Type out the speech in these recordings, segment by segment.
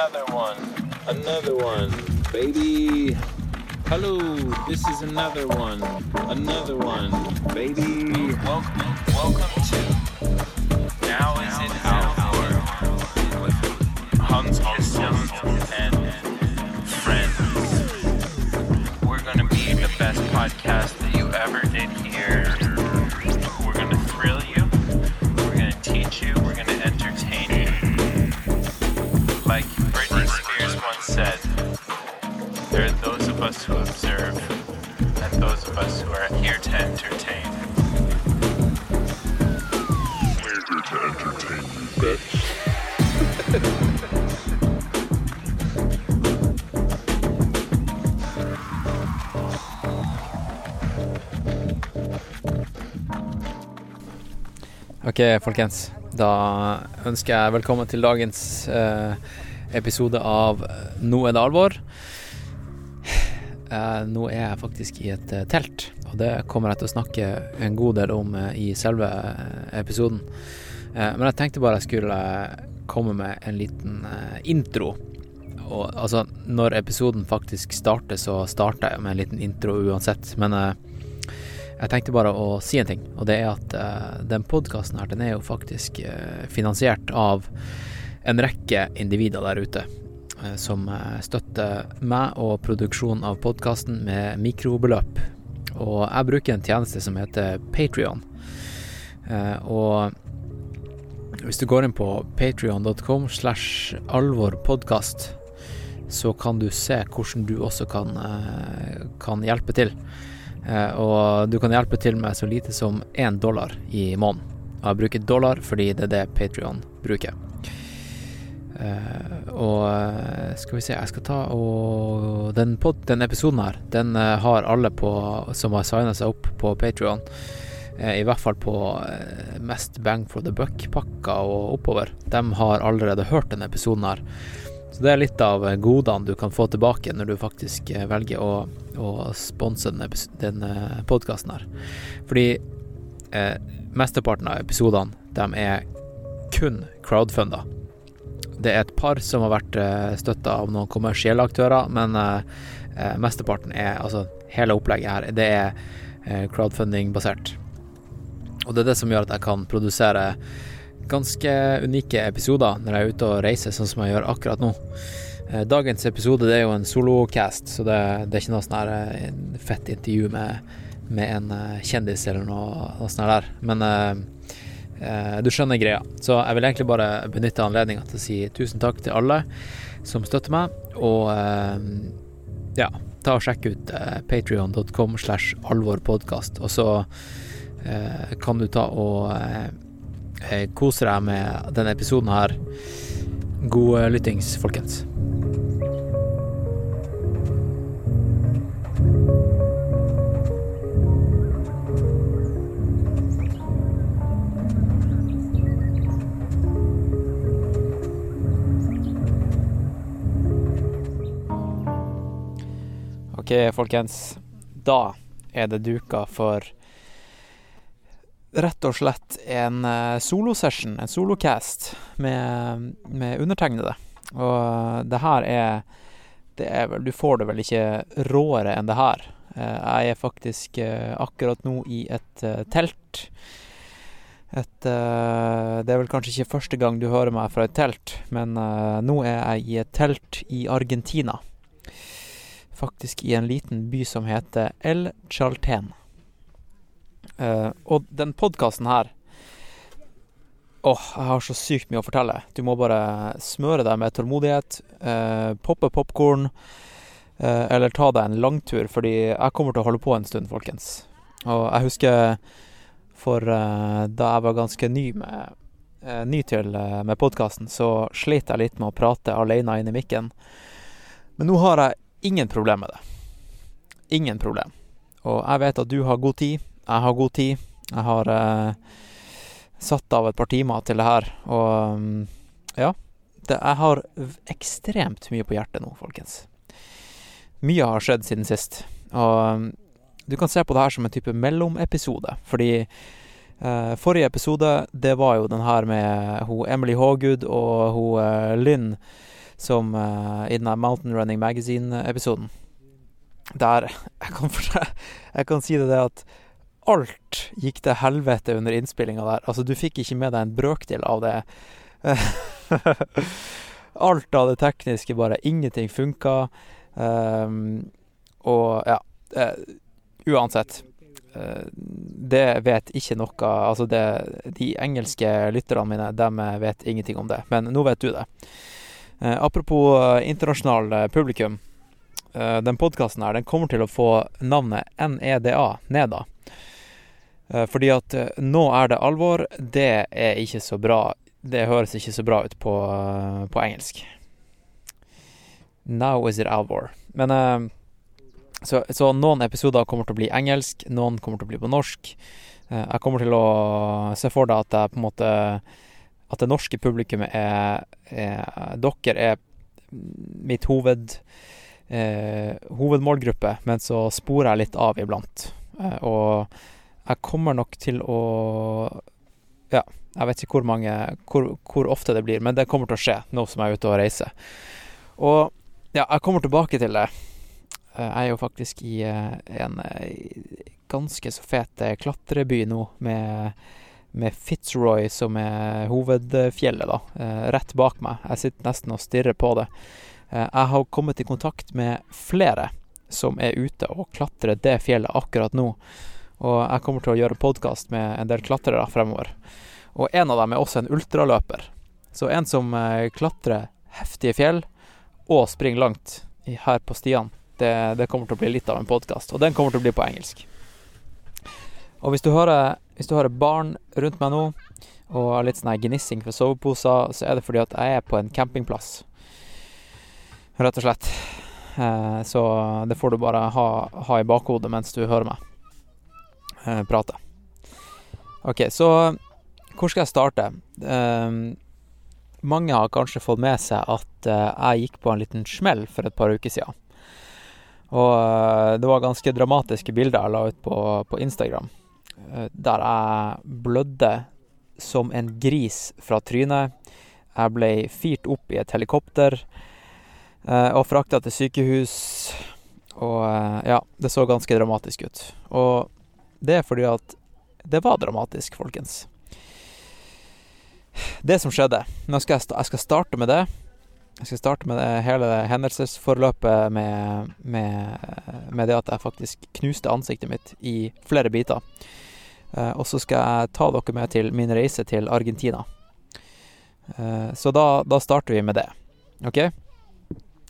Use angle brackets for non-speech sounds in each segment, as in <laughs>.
another one. Another one, baby. Hello, this is another one. Another one, baby. Welcome, welcome to Now Is It Our with Hans Christian and friends. We're gonna be the best podcast that you ever did hear. Us who are here to entertain. We're here to entertain you. Ok, folkens. Da ønsker jeg velkommen til dagens eh, episode av Nå er det alvor. Eh, nå er jeg faktisk i et eh, telt, og det kommer jeg til å snakke en god del om eh, i selve episoden. Men jeg tenkte bare jeg skulle komme med en liten intro. Og altså, når episoden faktisk starter, så starter jeg med en liten intro uansett. Men jeg tenkte bare å si en ting, og det er at den podkasten her, den er jo faktisk finansiert av en rekke individer der ute som eh, støtter meg og produksjonen av podkasten med mikrobeløp. Og jeg bruker en tjeneste som heter Patrion. og hvis du går inn på patrion.com slash alvorpodkast, så kan du se hvordan du også kan, eh, kan hjelpe til. Eh, og du kan hjelpe til med så lite som én dollar i måneden. Og jeg bruker dollar fordi det er det Patrion bruker. Eh, og eh, skal vi se, jeg skal ta og Den, pod, den episoden her, den eh, har alle på, som har signa seg opp på Patrion. I hvert fall på mest bang for the buck-pakka og oppover. De har allerede hørt denne episoden her. Så det er litt av godene du kan få tilbake når du faktisk velger å, å sponse denne, denne podkasten her. Fordi eh, mesteparten av episodene, de er kun crowdfunda. Det er et par som har vært eh, støtta av noen kommersielle aktører, men eh, eh, mesteparten er Altså, hele opplegget her, det er crowdfunding-basert. Og det er det som gjør at jeg kan produsere ganske unike episoder når jeg er ute og reiser, sånn som jeg gjør akkurat nå. Dagens episode det er jo en solocast, så det, det er ikke noe sånn her fett intervju med, med en kjendis eller noe, noe sånt der. Men du skjønner greia. Så jeg vil egentlig bare benytte anledninga til å si tusen takk til alle som støtter meg, og eh, ja, ta og sjekk ut eh, patrion.com slash alvorpodkast, og så eh, kan du ta og eh, eh, kose deg med denne episoden her. God eh, lyttings, folkens. Ok, folkens. Da er det duka for rett og slett en uh, solosession, en solocast, med, med undertegnede. Og det her er Det er vel Du får det vel ikke råere enn det her. Eh, jeg er faktisk eh, akkurat nå i et eh, telt. Et eh, Det er vel kanskje ikke første gang du hører meg fra et telt, men eh, nå er jeg i et telt i Argentina. Faktisk i en liten by som heter El Chalten. Uh, og den podkasten her Åh, jeg har så sykt mye å fortelle. Du må bare smøre deg med tålmodighet, uh, poppe popkorn, uh, eller ta deg en langtur, fordi jeg kommer til å holde på en stund, folkens. Og jeg husker for eh, da jeg var ganske ny med eh, ny til eh, med podkasten, så slet jeg litt med å prate alene inn i mikken. Men nå har jeg ingen problem med det. Ingen problem. Og jeg vet at du har god tid. Jeg har god tid. Jeg har eh, satt av et par timer til det her, og mm, ja. Det, jeg har ekstremt mye på hjertet nå, folkens. Mye har skjedd siden sist, og mm, du kan se på det her som en type mellomepisode, fordi eh, forrige episode, det var jo den her med hun Emily Haagood og hun eh, Lynn som eh, i den Mountain Running Magazine-episoden. Der jeg kan, <laughs> jeg kan si det, det at alt gikk til helvete under innspillinga der. Altså, du fikk ikke med deg en brøkdel av det. <laughs> alt av det tekniske, bare ingenting funka. Um, og ja uh, Uansett. Uh, det vet ikke noe Altså, det, de engelske lytterne mine, de vet ingenting om det. Men nå vet du det. Uh, apropos internasjonal publikum. den podkasten her, den kommer til å få navnet NEDA, NEDA. fordi at nå er det alvor. Det er ikke så bra det høres ikke så bra ut på, på engelsk. Now is it alvor. Men så, så, noen episoder kommer til å bli engelsk, noen kommer til å bli på norsk. Jeg kommer til å se for deg at jeg på en måte At det norske publikummet er, er Dere er mitt hoved eh, hovedmålgruppe, men så sporer jeg litt av iblant. og jeg kommer nok til å Ja jeg vet ikke hvor mange hvor, hvor, ofte det blir, men det kommer til å skje nå som jeg er ute og reiser. Og ja, jeg kommer tilbake til det. Eh, jeg er jo faktisk i eh, en eh, ganske så fet klatreby nå, med, med Fitzroy som er hovedfjellet, da. Rett bak meg. Jeg sitter nesten og stirrer på det. Jeg har kommet i kontakt med flere som er ute og klatrer det fjellet akkurat nå. Og jeg kommer til å gjøre podkast med en del klatrere fremover. Og en av dem er også en ultraløper. Så en som eh, klatrer heftige fjell og springer langt her på stiene. Det, det, kommer til å bli litt av en podkast, og den kommer til å bli på engelsk. Og hvis du hører, hvis du har et barn rundt meg nå, og har litt sånn gnissing for soveposer, så er det fordi at jeg er på en campingplass. Rett og slett. Eh, så det får du bare ha, ha i bakhodet mens du hører meg eh, prate. OK, så hvor skal jeg starte? Um, mange har kanskje fått med seg at jeg gikk på en liten smell for et par uker siden. Og det var ganske dramatiske bilder jeg la ut på, på Instagram. Uh, der jeg blødde som en gris fra trynet. Jeg ble firt opp i et helikopter og frakta til sykehus. Og ja, det så ganske dramatisk ut. Og det er fordi at det var dramatisk, folkens det som skjedde Nå skal jeg, jeg skal starte med det. Jeg skal starte med det, hele hendelsesforløpet med, med, med, det at jeg faktisk knuste ansiktet mitt i flere biter. Uh, og så skal jeg ta dere med til min reise til Argentina. Uh, så da, da, starter vi med det. OK?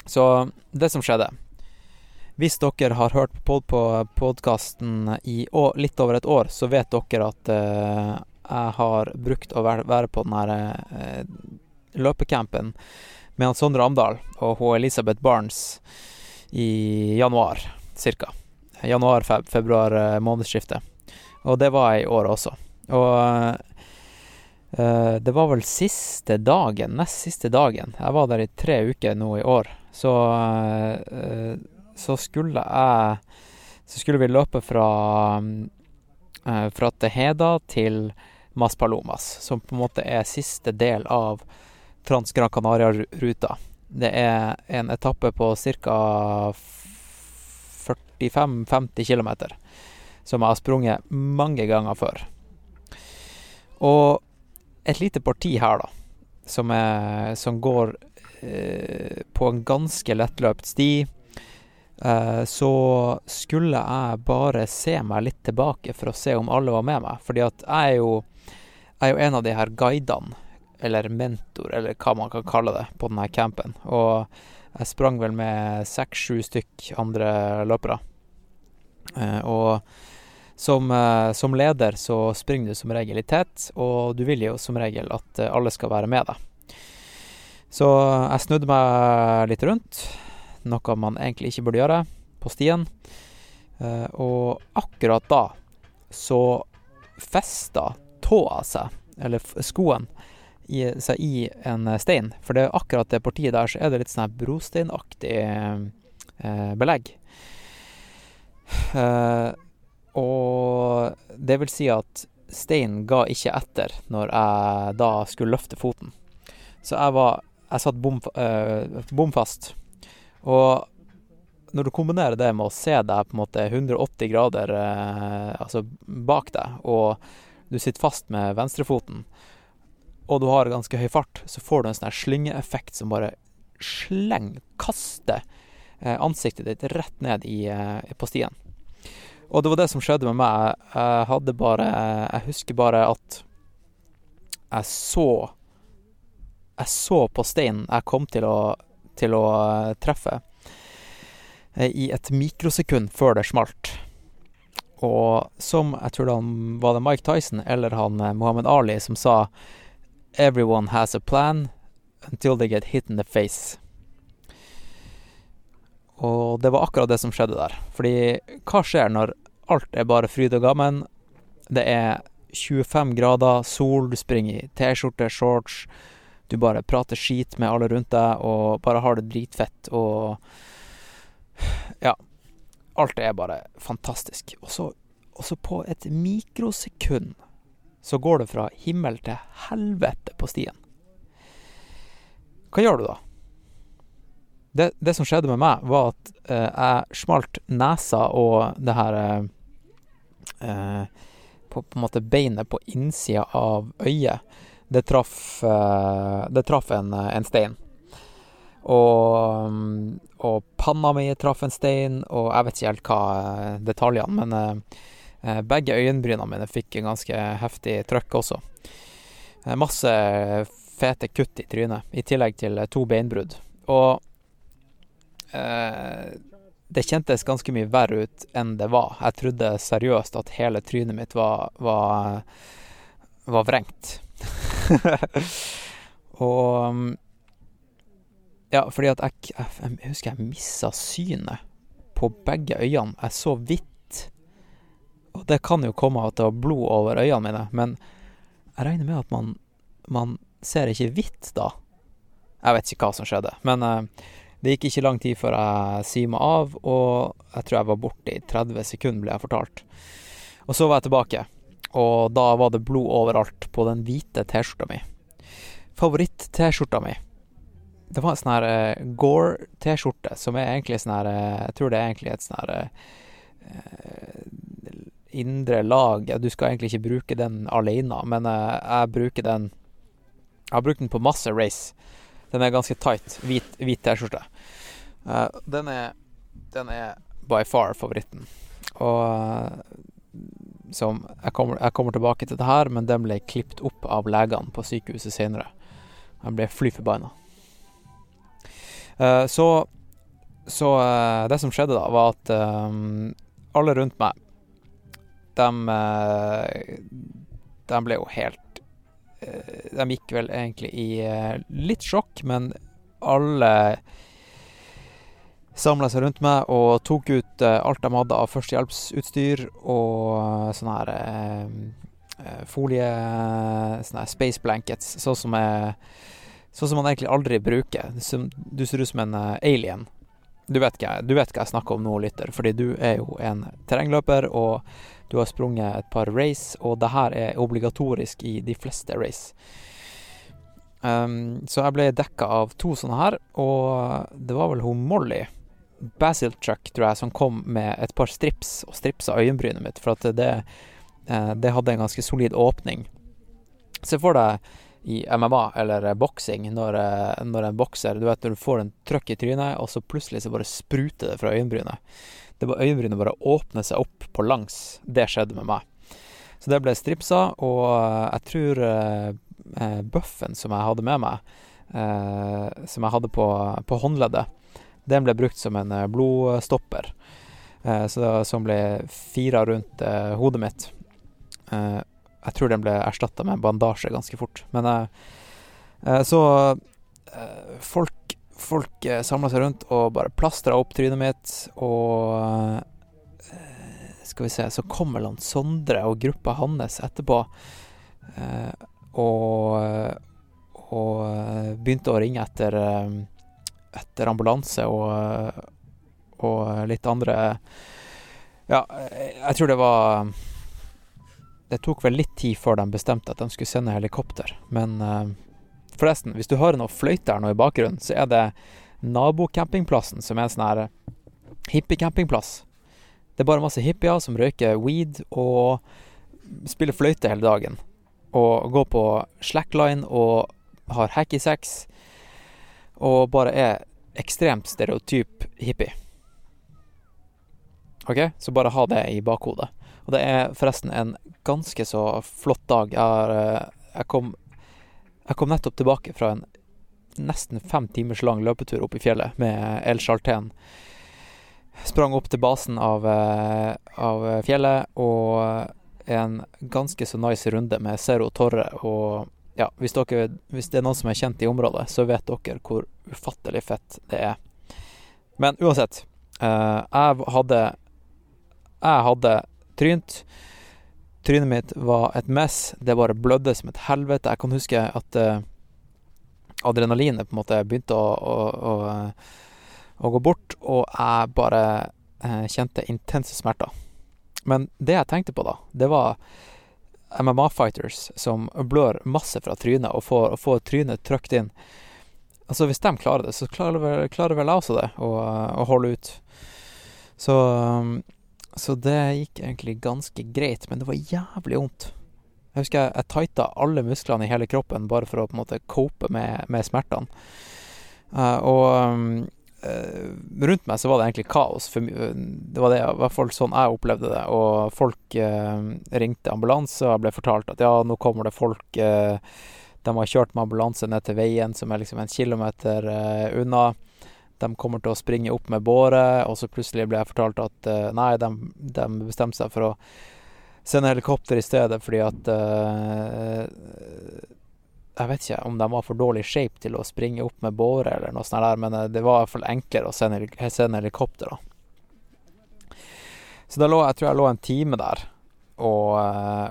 Så det som skjedde Hvis dere har hørt på, podkasten i litt over et år, så vet dere at uh, jeg har brukt å være, på den her eh, løpecampen med Sondre Amdal og hun Elisabeth Barnes i januar, cirka. Januar, Og det var jeg i år også. Og uh, det var vel siste dagen, nest siste dagen. Jeg var der i tre uker nå i år. Så, uh, så skulle jeg Så skulle vi løpe fra uh, fra Teheda til Maspalomas, som på en måte er siste del av Trans Gran Canaria-ruta. Det er en etappe på ca. 45-50 km, som jeg har sprunget mange ganger før. Og et lite parti her, da, som, er, som går eh, på en ganske lettløpt sti. Eh, så skulle jeg bare se meg litt tilbake for å se om alle var med meg. Fordi at jeg er jo jeg er jo en av de her guidene, eller mentor, eller hva man kan kalle det, på denne campen. Og jeg sprang vel med seks-sju stykk andre løpere. Eh, og som, eh, som, leder så springer du som regel i tett, og du vil jo som regel at eh, alle skal være med deg. Så jeg snudde meg litt rundt, noe man egentlig ikke burde gjøre, på stien. Og akkurat da så festa tåa seg, eller skoen, i, seg i en eh, stein. For det er akkurat det partiet der så er det litt sånn brosteinaktig eh, belegg. Eh, og det vil si at steinen ga ikke etter når jeg da skulle løfte foten. Så jeg var, jeg satt bom, øh, bom fast. Og når du kombinerer det med å se deg på en måte 180 grader øh, altså bak deg, og du sitter fast med venstrefoten, og du har ganske høy fart, så får du en sånn slyngeeffekt som bare slenger, kaster eh, ansiktet ditt rett ned i, på stien. Og det var det som skjedde med meg. Jeg hadde bare Jeg husker bare at jeg så Jeg så på steinen jeg kom til å, til å eh, treffe, eh, i et mikrosekund før det smalt. Og som jeg tror det var det Mike Tyson eller han eh, Muhammad Ali som sa Everyone has a plan until they get hit in the face. Og det var akkurat det som skjedde der. Fordi hva skjer når alt er bare fryd og gammen? Det er 25 grader, sol, du springer i T-skjorte, shorts. Du bare prater skit med alle rundt deg og bare har det dritfett og Ja. Alt er bare fantastisk. Og så, og så på et mikrosekund så går det fra himmel til helvete på stien. Hva gjør du da? Det, det som skjedde med meg, var at eh, jeg smalt nesa og det her eh, eh, på, på en måte beinet på innsida av øyet. Det traff, eh, det traff en, en stein. Og, og panna mi traff en stein, og jeg vet ikke helt hva eh, detaljene, men eh, begge øyenbrynene mine fikk en ganske heftig trøkk også. Masse fete kutt i trynet, i tillegg til to beinbrudd. Og det kjentes ganske mye verre ut enn det var. Jeg trodde seriøst at hele trynet mitt var, var, var vrengt. <laughs> og Ja, fordi at jeg, jeg, jeg husker jeg missa synet på begge øynene. Jeg så hvitt. Og det kan jo komme av at det var blod over øynene mine, men jeg regner med at man, man ser ikke hvitt da. Jeg vet ikke hva som skjedde, men uh, det gikk ikke lang tid før jeg svima av, og jeg tror jeg var borte i 30 sekunder, ble jeg fortalt. Og så var jeg tilbake, og da var det blod overalt på den hvite T-skjorta mi. Favoritt-T-skjorta mi. Det var en sånn her uh, Gore-T-skjorte, som er egentlig sånn her uh, Jeg tror det er egentlig et sånn her uh, indre lag. Du skal egentlig ikke bruke den alene, men jeg bruker den Jeg har brukt den på masse race. Den er ganske tight. Hvit, hvit T-skjorte. Uh, den, den er by far favoritten. Og som jeg kommer, jeg kommer, tilbake til det her, men den ble klippet opp av legene på sykehuset senere. Jeg ble fly forbanna. Uh, så så uh, det som skjedde da, var at um, alle rundt meg, de, de ble jo helt de gikk vel egentlig i litt sjokk, men alle samla seg rundt meg og tok ut alt de hadde av førstehjelpsutstyr og sånne her eh, folie Sånne her space blankets, sånn som, sånn som man egentlig aldri bruker. Du ser ut som en alien. Du vet, hva, du hva jeg snakker om nå, lytter, fordi du er jo en terrengløper, og du har sprunget et par race, og det her er obligatorisk i de fleste race. Um, så jeg ble dekka av to sånne her, og det var vel hun Molly, Basil Truck, tror jeg, som kom med et par strips og stripsa øyenbrynet mitt, for at det, det hadde en ganske solid åpning. Se for deg i MMA eller boksing, når, når, en bokser Du vet når du får en trøkk i trynet, og så plutselig så bare spruter det fra øyenbrynet. Det var øyenbrynet bare åpne seg opp på langs. Det skjedde med meg. Så det ble stripsa, og jeg tror eh, buffen som jeg hadde med meg, eh, som jeg hadde på, på, håndleddet, den ble brukt som en blodstopper. Eh, så, som ble fira rundt hodet mitt. jeg tror den ble erstatta med en bandasje ganske fort. Men så folk folk eh, samla seg rundt og bare plastra opp trynet mitt, og eh, Skal vi se, så kommer han Sondre og gruppa hans etterpå, eh, og, og begynte å ringe etter, etter ambulanse og, og litt andre. Ja, jeg tror det var Det tok vel litt tid før de bestemte at de skulle sende helikopter, men Forresten, hvis du hører noe fløyte her nå i bakgrunnen, så er det nabocampingplassen, som er en sånn her hippiecampingplass. Det er bare masse hippier som røyker weed og spiller fløyte hele dagen. Og går på slackline og har hacky sex. Og bare er ekstremt stereotyp hippie. OK, så bare ha det i bakhodet. Og det er forresten en ganske så flott dag. Jeg, eh, jeg, kom, jeg kom nettopp tilbake fra en nesten fem timers lang løpetur opp i fjellet med El Chalten. Sprang opp til basen av, eh, av fjellet og en ganske så nice runde med Zero Torre. Og ja, hvis, dere, hvis det er noen som er kjent i området, så vet dere hvor ufattelig fett det er. Men uansett. Eh, jeg hadde Jeg hadde trynt. Trynet mitt var et mess. Det bare blødde som et helvete. Jeg kan huske at uh, adrenalinet på en måte begynte å, å, å, å, gå bort, og jeg bare uh, kjente intense smerter. Men det jeg tenkte på da, det var MMA-fighters som blør masse fra trynet og får, og får trynet trykt inn. Altså Hvis de klarer det, så klarer vel, klarer vel jeg også det, å holde ut. Så um, så det gikk egentlig ganske greit, men det var jævlig vondt. Jeg husker jeg, jeg tighta alle musklene i hele kroppen bare for å på en måte cope med, med smertene. Uh, og um, uh, rundt meg så var det egentlig kaos. For, uh, det var det, i hvert fall sånn jeg opplevde det. Og folk ringte ambulanse, og jeg ble fortalt at ja, nå kommer det folk De har kjørt med ambulanse ned til veien, som er liksom en kilometer unna de kommer til å springe opp med båre, og så plutselig ble jeg fortalt at uh, nei, de, de, bestemte seg for å sende helikopter i stedet fordi at uh, Jeg vet ikke om de var for dårlig shape til å springe opp med båre eller noe sånt der, men uh, det var i hvert fall enklere å sende, sende helikopter, da. Så da lå, jeg tror jeg lå en time der og,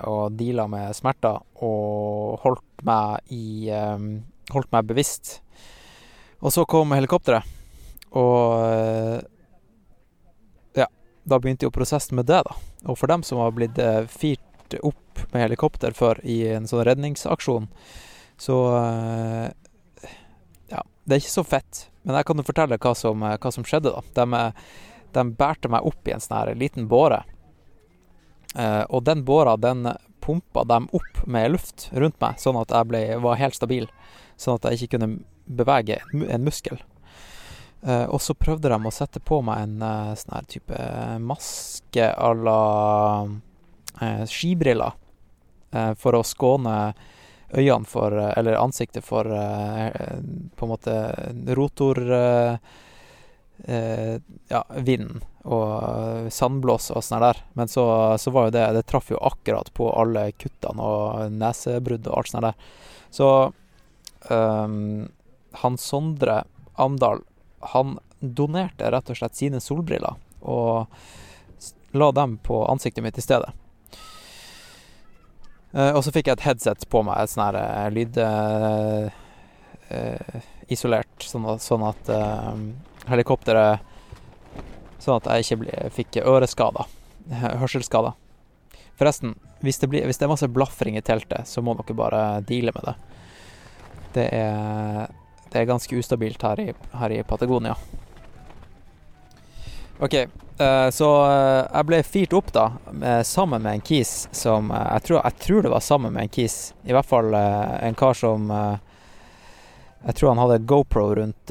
og deala med smerter og holdt meg i Holdt meg bevisst. Og så kom helikopteret. Og eh, ja, da begynte jo prosessen med det, da. Og for dem som har blitt eh, firt opp med helikopter før i en sånn redningsaksjon, så eh, ja, det er ikke så fett. Men jeg kan jo fortelle hva som, hva som skjedde, da. De, de bærte meg opp i en sånn her liten båre. og den båra, den pumpa dem opp med luft rundt meg, sånn at jeg ble, var helt stabil. Sånn at jeg ikke kunne bevege en muskel. Uh, og så prøvde de å sette på meg en uh, sånn her type maske à la uh, skibriller for å skåne øynene for Eller ansiktet for på en måte rotor... ja, vind og sandblås og sånn der. Men så, så, var jo det Det traff jo akkurat på alle kuttene og nesebrudd og alt sånt der. Så um, han Sondre Amdal han donerte rett og slett sine solbriller og la dem på ansiktet mitt i stedet. Uh, og så fikk jeg et headset på meg, et sånn her uh, lydisolert, uh, sånn at, sånn at helikopteret Sånn at jeg ikke fikk øreskader. <laughs> Hørselsskader. Forresten, hvis det, blir, hvis det er masse blafring i teltet, så må dere bare deale med det. Det er det er ganske ustabilt her i, her i Patagonia. OK, uh, så uh, jeg ble firt opp da, med, sammen med en kis som uh, jeg, tror, jeg, tror, det var sammen med en kis. I hvert fall en kar som Jeg tror han hadde GoPro rundt,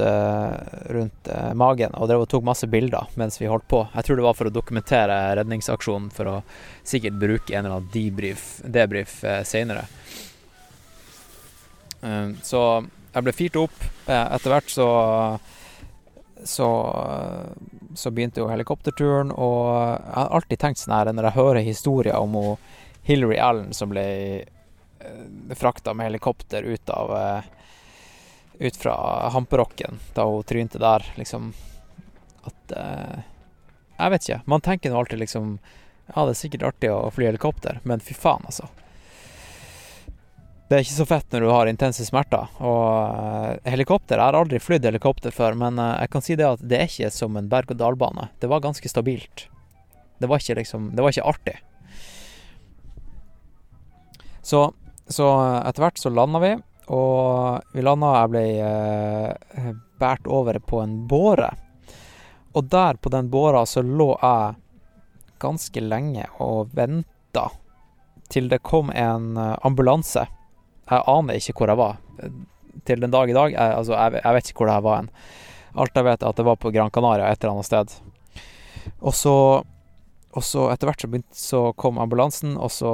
rundt magen og drev og tok masse bilder mens vi holdt på. Jeg tror det var for å dokumentere redningsaksjonen, for å sikkert bruke en eller annen debrief, debrief seinere. så jeg ble firt opp. Eh, etter hvert så så, så begynte jo helikopterturen, og jeg har alltid tenkt sånn her når jeg hører historier om Hillary Allen som ble eh, frakta med helikopter ut av eh, ut fra Hamperokken da hun trynte der, liksom At Jeg vet ikke. Man tenker nå alltid liksom Ja, det er sikkert artig å fly helikopter, men fy faen, altså. Det er ikke så fett når du har intense smerter. Og uh, helikopter Jeg har aldri flydd helikopter før, men uh, jeg kan si det at det er ikke som en berg-og-dal-bane. Det var ganske stabilt. Det var ikke liksom Det var ikke artig. Så, så etter hvert så landa vi, Og vi landa, jeg ble eh, båret over på en båre. Og der på den båra så lå jeg ganske lenge og venta til det kom en eh, ambulanse. Jeg aner ikke hvor jeg var. Til den dag i dag. Jeg, altså, jeg, jeg vet ikke hvor det her var hen. Alt jeg vet, er at det var på Gran Canaria et eller annet sted. Og så, og så etter hvert så, begynt, så kom ambulansen, og så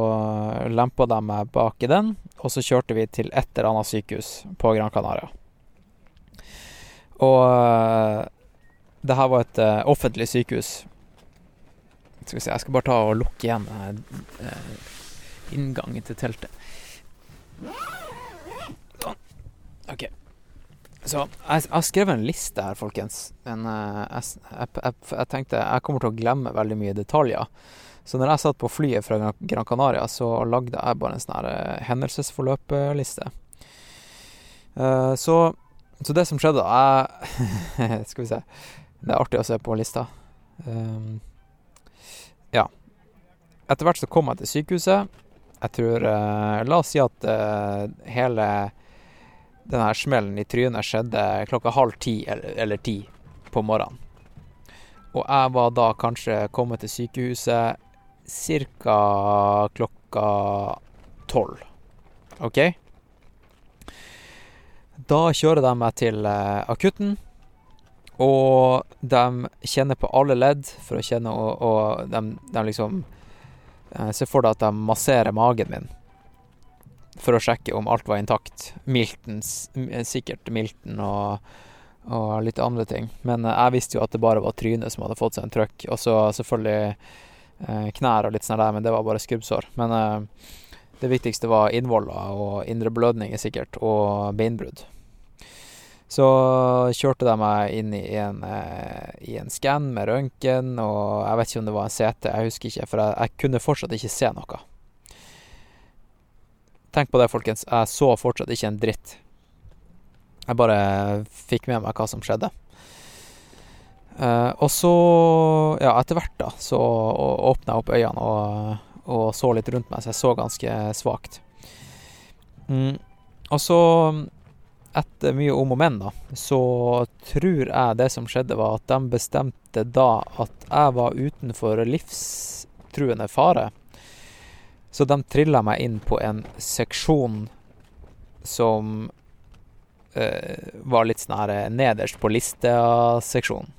lempa de meg bak i den. Og så kjørte vi til et eller annet sykehus på Gran Canaria. Og uh, det her var et uh, offentlig sykehus. Skal vi se, jeg skal bare ta og lukke igjen uh, inngangen til teltet. Sånn. OK. Så jeg, har skrevet en liste her, folkens. Men jeg, jeg, jeg, tenkte jeg kommer til å glemme veldig mye detaljer. Så når jeg satt på flyet fra Gran Canaria, så lagde jeg bare en sånn her hendelsesforløpliste. Så, så, det som skjedde jeg, <laughs> Skal vi se. Det er artig å se på lista. Ja. Etter hvert så kom jeg til sykehuset. Jeg tror La oss si at hele denne smellen i trynet skjedde klokka halv ti eller, eller ti på morgenen. Og jeg var da kanskje kommet til sykehuset ca. klokka tolv. OK? Da kjører de meg til akutten, og de kjenner på alle ledd for å kjenne Og, og de, de liksom ser for deg at de masserer magen min for å sjekke om alt var intakt. Milton, sikkert Milton og, og, litt andre ting. Men jeg visste jo at det bare var trynet som hadde fått seg en trøkk. Og så selvfølgelig eh, knær og litt sånn der, men det var bare skrubbsår. Men eh, det viktigste var innvoller og indre blødninger sikkert, og beinbrudd. Så kjørte de meg inn i en, eh, i en skann med røntgen, og jeg vet ikke om det var en CT, jeg husker ikke, for jeg, jeg kunne fortsatt ikke se noe. Tenk på det, folkens. Jeg så fortsatt ikke en dritt. Jeg bare fikk med meg hva som skjedde. Uh, og så, ja, etter hvert, da, så åpna jeg opp øynene og, og, så litt rundt meg, så jeg så ganske svakt. Mm. Og så, etter mye om og men, da, så tror jeg det som skjedde, var at de bestemte da at jeg var utenfor livstruende fare. Så de trilla meg inn på en seksjon som eh, var litt sånn her eh, nederst på lista-seksjonen.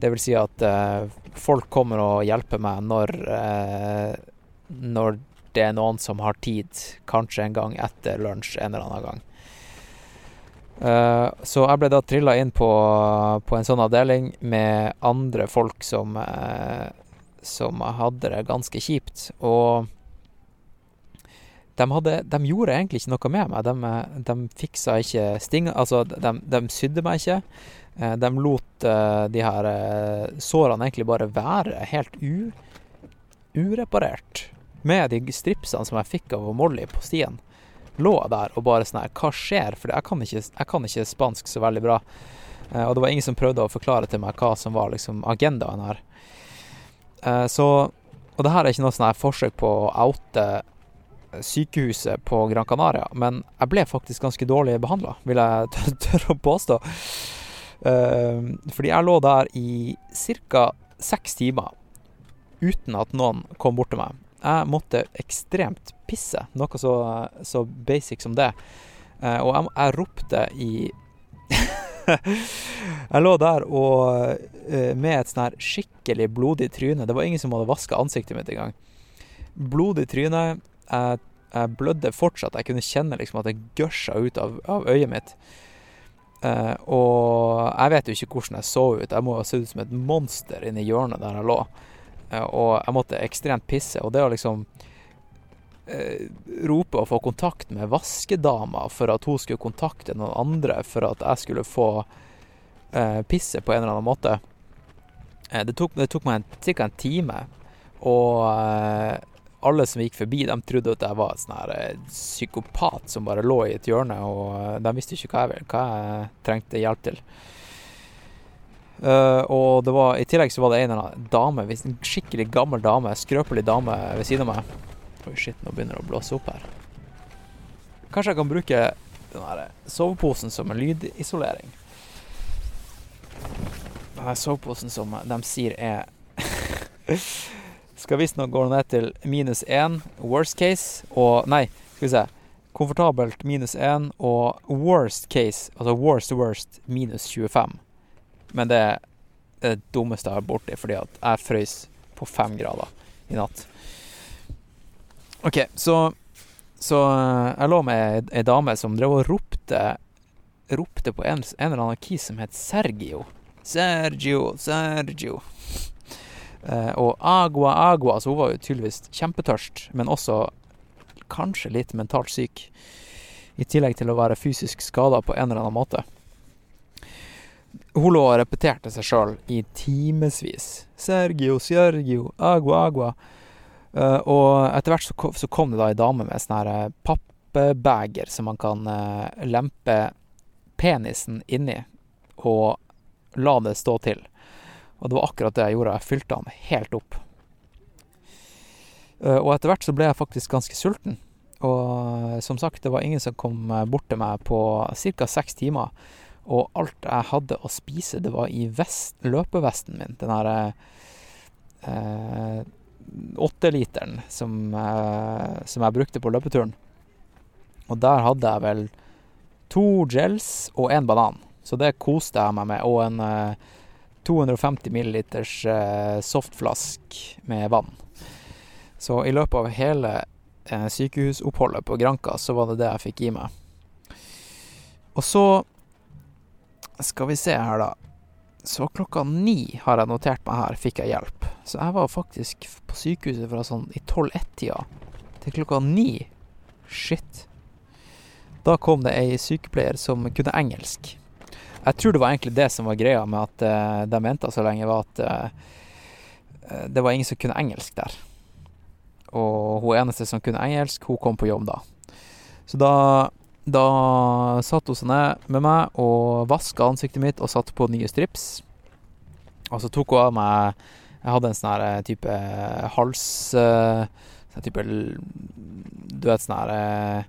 Det vil si at eh, folk kommer og hjelper meg når, eh, når det er noen som har tid, kanskje en gang etter lunsj en eller annen gang. Uh, så jeg ble da trilla inn på, på, en sånn avdeling med andre folk som, uh, som hadde det ganske kjipt. Og de, hadde, de, gjorde egentlig ikke noe med meg. De, de fiksa ikke sting... Altså, de, de, sydde meg ikke. Eh, de lot de her sårene egentlig bare være helt u, ureparert. Med de stripsene som jeg fikk av Molly på stien. Lå der og bare sånn her Hva skjer? For jeg kan, ikke, jeg kan ikke spansk så veldig bra. Uh, og det var ingen som prøvde å forklare til meg hva som var liksom agendaen her. så Og det her er ikke noe sånn her forsøk på å oute sykehuset på Gran Canaria, men jeg ble faktisk ganske dårlig behandla, vil jeg <laughs> tørre å påstå. Uh, fordi jeg lå der i ca. seks timer uten at noen kom bort til meg. Jeg måtte ekstremt pisse, noe så, så basic som det. Uh, og jeg, jeg ropte i <laughs> Jeg lå der og uh, med et sånn her skikkelig blodig tryne. Det var ingen som hadde vaska ansiktet mitt engang. Blodig tryne. Jeg, jeg, blødde fortsatt. Jeg kunne kjenne liksom at det gørsa ut av, av, øyet mitt. Eh, og jeg vet jo ikke hvordan jeg så ut. Jeg må ha sett ut som et monster inni hjørnet der jeg lå. Uh, og jeg måtte ekstremt pisse. Og det å liksom eh, rope og få kontakt med vaskedama for at hun skulle kontakte noen andre for at jeg skulle få pisse på en eller annen måte det tok, det tok meg ca. en time. Og alle som gikk forbi, de trodde at jeg var en sånn eh, psykopat som bare lå i et hjørne, og eh, de visste ikke hva jeg, hva jeg trengte hjelp til. Uh, og det var, i tillegg så var det en eller annen dame, en skikkelig gammel dame, skrøpelig dame ved siden av meg. Oi, shit, nå begynner det å blåse opp her. Kanskje jeg kan bruke den her soveposen som en lydisolering. Den her soveposen som de sier er <laughs> Skal visstnok gå ned til minus én, worst case, og Nei, skal vi se. Komfortabelt minus én, og worst case, altså worst worst, minus 25. Men det er det dummeste jeg har vært borti, fordi at jeg frøys på fem grader i natt. OK, så Så eh, jeg lå med ei dame som drev og ropte Ropte på en, en eller annen kis som het Sergio. Sergio, Sergio. Eh, og agua, agua. Så hun var jo tydeligvis kjempetørst, men også kanskje litt mentalt syk. I tillegg til å være fysisk skada på en eller annen måte. Hun lå og repeterte seg sjøl i timevis. Sergio, Sergio, agua, agua. Uh, og etter hvert så kom, så kom det da ei dame med sånn her eh, pappbeger som man kan uh, lempe penisen inni, og la det stå til. Og det var akkurat det jeg gjorde. Jeg fylte han helt opp. Uh, og etter hvert så ble jeg faktisk ganske sulten. Og som sagt, det var ingen som kom bort til meg på ca. seks timer. Og alt jeg hadde å spise, det var i vest, løpevesten min. Den her eh, åtteliteren som, eh, som jeg brukte på løpeturen. Og der hadde jeg vel to gels og en banan. Så det koste jeg meg med. Og en eh, 250 milliliters eh, softflask med vann. Så i løpet av hele eh, sykehusoppholdet på Granka, så var det det jeg fikk i meg. Og så skal vi se her, da. Så klokka ni har jeg notert meg her, fikk jeg hjelp. Så jeg var faktisk på sykehuset fra sånn i 12-1-tida til klokka ni. Shit. Da kom det ei sykepleier som kunne engelsk. Jeg tror det var egentlig det som var greia med at uh, de venta så lenge, var at uh, det var ingen som kunne engelsk der. Og hun eneste som kunne engelsk, hun kom på jobb da. Så da, da satt hun seg ned med meg og vaska ansiktet mitt og satte på nye strips. Og så tok hun av meg Jeg hadde en sånn her type hals... Sånn type Du vet sånn her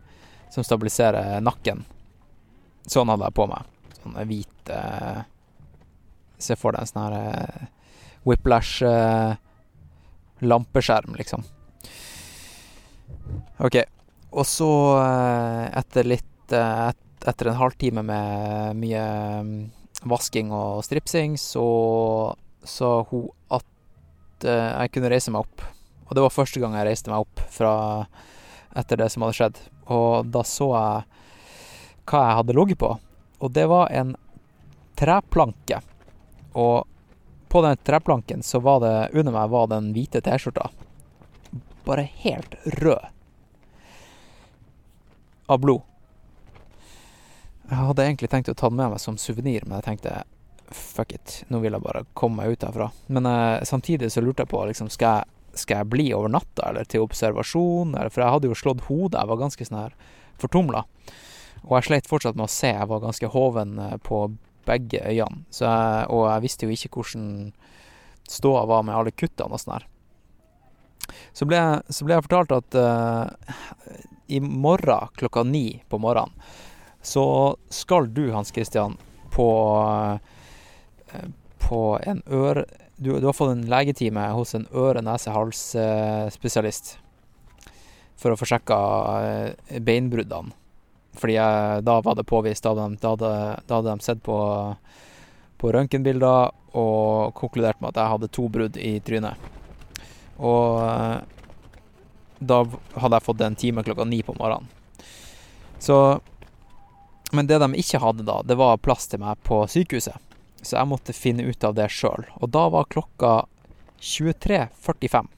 Som stabiliserer nakken. Sånn hadde jeg på meg sånn hvit eh, Se for deg en sånn her eh, whiplash eh, lampeskjerm, liksom. OK. Og så, eh, etter litt eh, et, Etter en halvtime med mye mm, vasking og stripsing, så sa hun at eh, jeg kunne reise meg opp. Og det var første gang jeg reiste meg opp fra etter det som hadde skjedd. Og da så jeg hva jeg hadde ligget på. Og det var en treplanke. Og på den treplanken så var det under meg var den hvite T-skjorta. Bare helt rød. Av blod. Jeg hadde egentlig tenkt å ta den med meg som suvenir, men jeg tenkte fuck it, nå vil jeg bare komme meg ut herfra. Men eh, samtidig så lurte jeg på liksom, skal jeg, skal jeg bli over natta, eller til observasjon? Eller, for jeg hadde jo slått hodet, jeg var ganske sånn her fortumla. Og jeg sleit fortsatt med å se, jeg var ganske hoven eh, på begge øynene. Jeg, og jeg visste jo ikke hvordan ståa var med alle kuttene og sånn her. Så ble, så ble jeg fortalt at uh, i morgen klokka ni på morgenen så skal du, Hans Christian, på uh, på en øre... Du, du, har fått en legetime hos en øre-nese-hals-spesialist for å få sjekka beinbruddene. Fordi jeg, da var det påvist. Da hadde, hadde, da hadde de sett på, på røntgenbilder og konkludert med at jeg hadde to brudd i trynet. Og da hadde jeg fått en time klokka ni på morgenen. Så Men det de ikke hadde da, det var plass til meg på sykehuset. Så jeg måtte finne ut av det sjøl. Og da var klokka 23.45.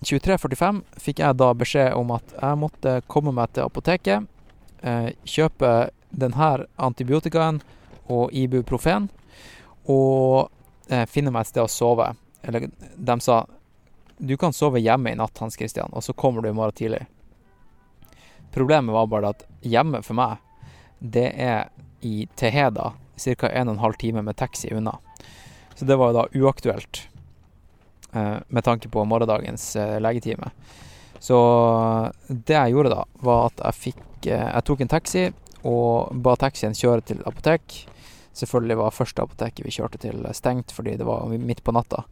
23.45 fikk jeg da beskjed om at jeg måtte komme meg til apoteket, eh, kjøpe denne antibiotikaen og Ibuprofen, og eh, finne meg et sted å sove. Eller de sa du kan sove hjemme i natt, Hans Christian, og så kommer du i morgen tidlig. Problemet var bare at hjemme for meg, det er i Teheda, ca. 1 12 time med taxi unna. Så det var jo da uaktuelt. Eh, med tanke på morgendagens eh, legetime. Så det jeg gjorde da, var at jeg fikk eh, Jeg tok en taxi og ba taxien kjøre til apotek. Selvfølgelig var første apoteket vi kjørte til, stengt fordi det var midt på natta.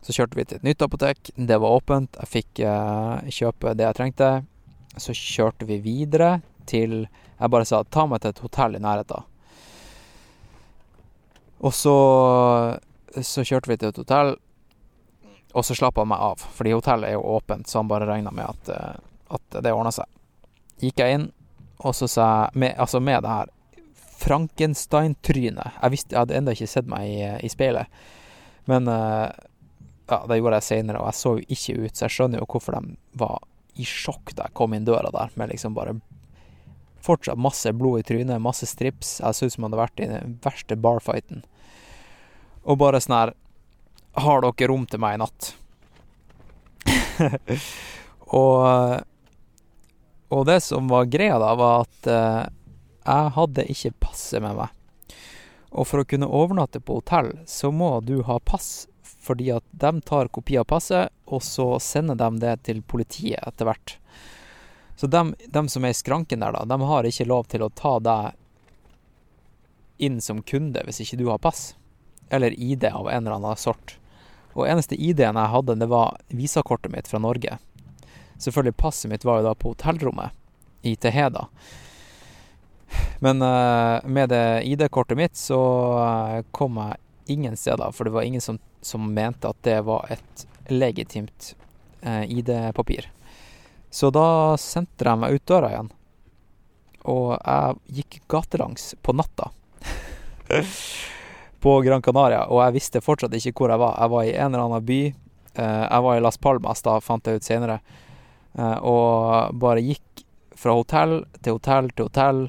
Så kjørte vi til et nytt apotek. Det var åpent. Jeg fikk eh, kjøpe det jeg trengte. Så kjørte vi videre til Jeg bare sa ta meg til et hotell i nærheten. Og så så kjørte vi til et hotell, og så slapp han meg av, fordi hotellet er jo åpent, så han bare regna med at, eh, at det ordna seg. Gikk jeg inn, og så sa jeg med, Altså med det her Frankenstein-trynet Jeg jeg hadde ennå ikke sett meg i, i speilet, men eh, ja, det gjorde jeg seinere, og jeg så jo ikke ut, så jeg skjønner jo hvorfor de var i sjokk da jeg kom inn døra der, med liksom bare fortsatt masse blod i trynet, masse strips. Jeg så ut som jeg hadde vært i den verste barfighten. Og bare sånn her Har dere rom til meg i natt? <laughs> og Og det som var greia da, var at eh, jeg hadde ikke passet med meg. Og for å kunne overnatte på hotell, så må du ha pass, fordi at de tar kopi av passet, og så sender de det til politiet etter hvert. Så de, de som er i skranken der, da, de har ikke lov til å ta deg inn som kunde hvis ikke du har pass eller ID av en eller annen sort. Og eneste ID-en jeg hadde, det var visakortet mitt fra Norge. Selvfølgelig, passet mitt var jo da på hotellrommet i Teheda. Men uh, med det ID-kortet mitt så uh, kom jeg ingen steder, for det var ingen som, som mente at det var et legitimt eh, ID-papir. Så da sendte de meg ut døra igjen. Og jeg gikk gatelangs på natta. <laughs> på Gran Canaria, og jeg visste fortsatt ikke hvor jeg var. Jeg var i en eller annen by. Eh, jeg var i Las Palmas, da fant jeg ut senere. Eh, og bare gikk fra hotell til hotell til hotell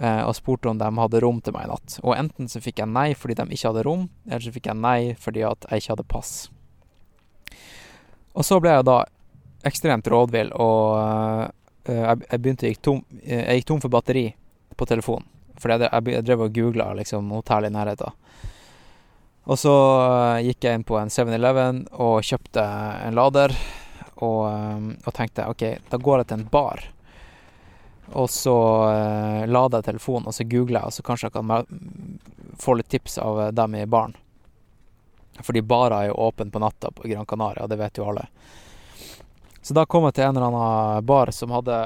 og spurte om de hadde rom til meg i natt. Og enten så fikk jeg nei fordi de ikke hadde rom, eller så fikk jeg nei fordi at jeg ikke hadde pass. Og så ble jeg da ekstremt rådvill, og jeg, begynte gikk tom, jeg gikk tom for batteri på telefonen. For jeg, jeg drev og googla liksom, hotell i nærheten. Og så eh, gikk jeg inn på en 7-Eleven og kjøpte en lader. Og, eh, og, tenkte OK, da går jeg til en bar. Og så eh, lader jeg telefonen, og så googler jeg, og så kanskje jeg kan få litt tips av dem i baren. Fordi barer er jo åpne på natta på Gran Canaria, det vet jo alle. Så da kom jeg til en eller annen bar som hadde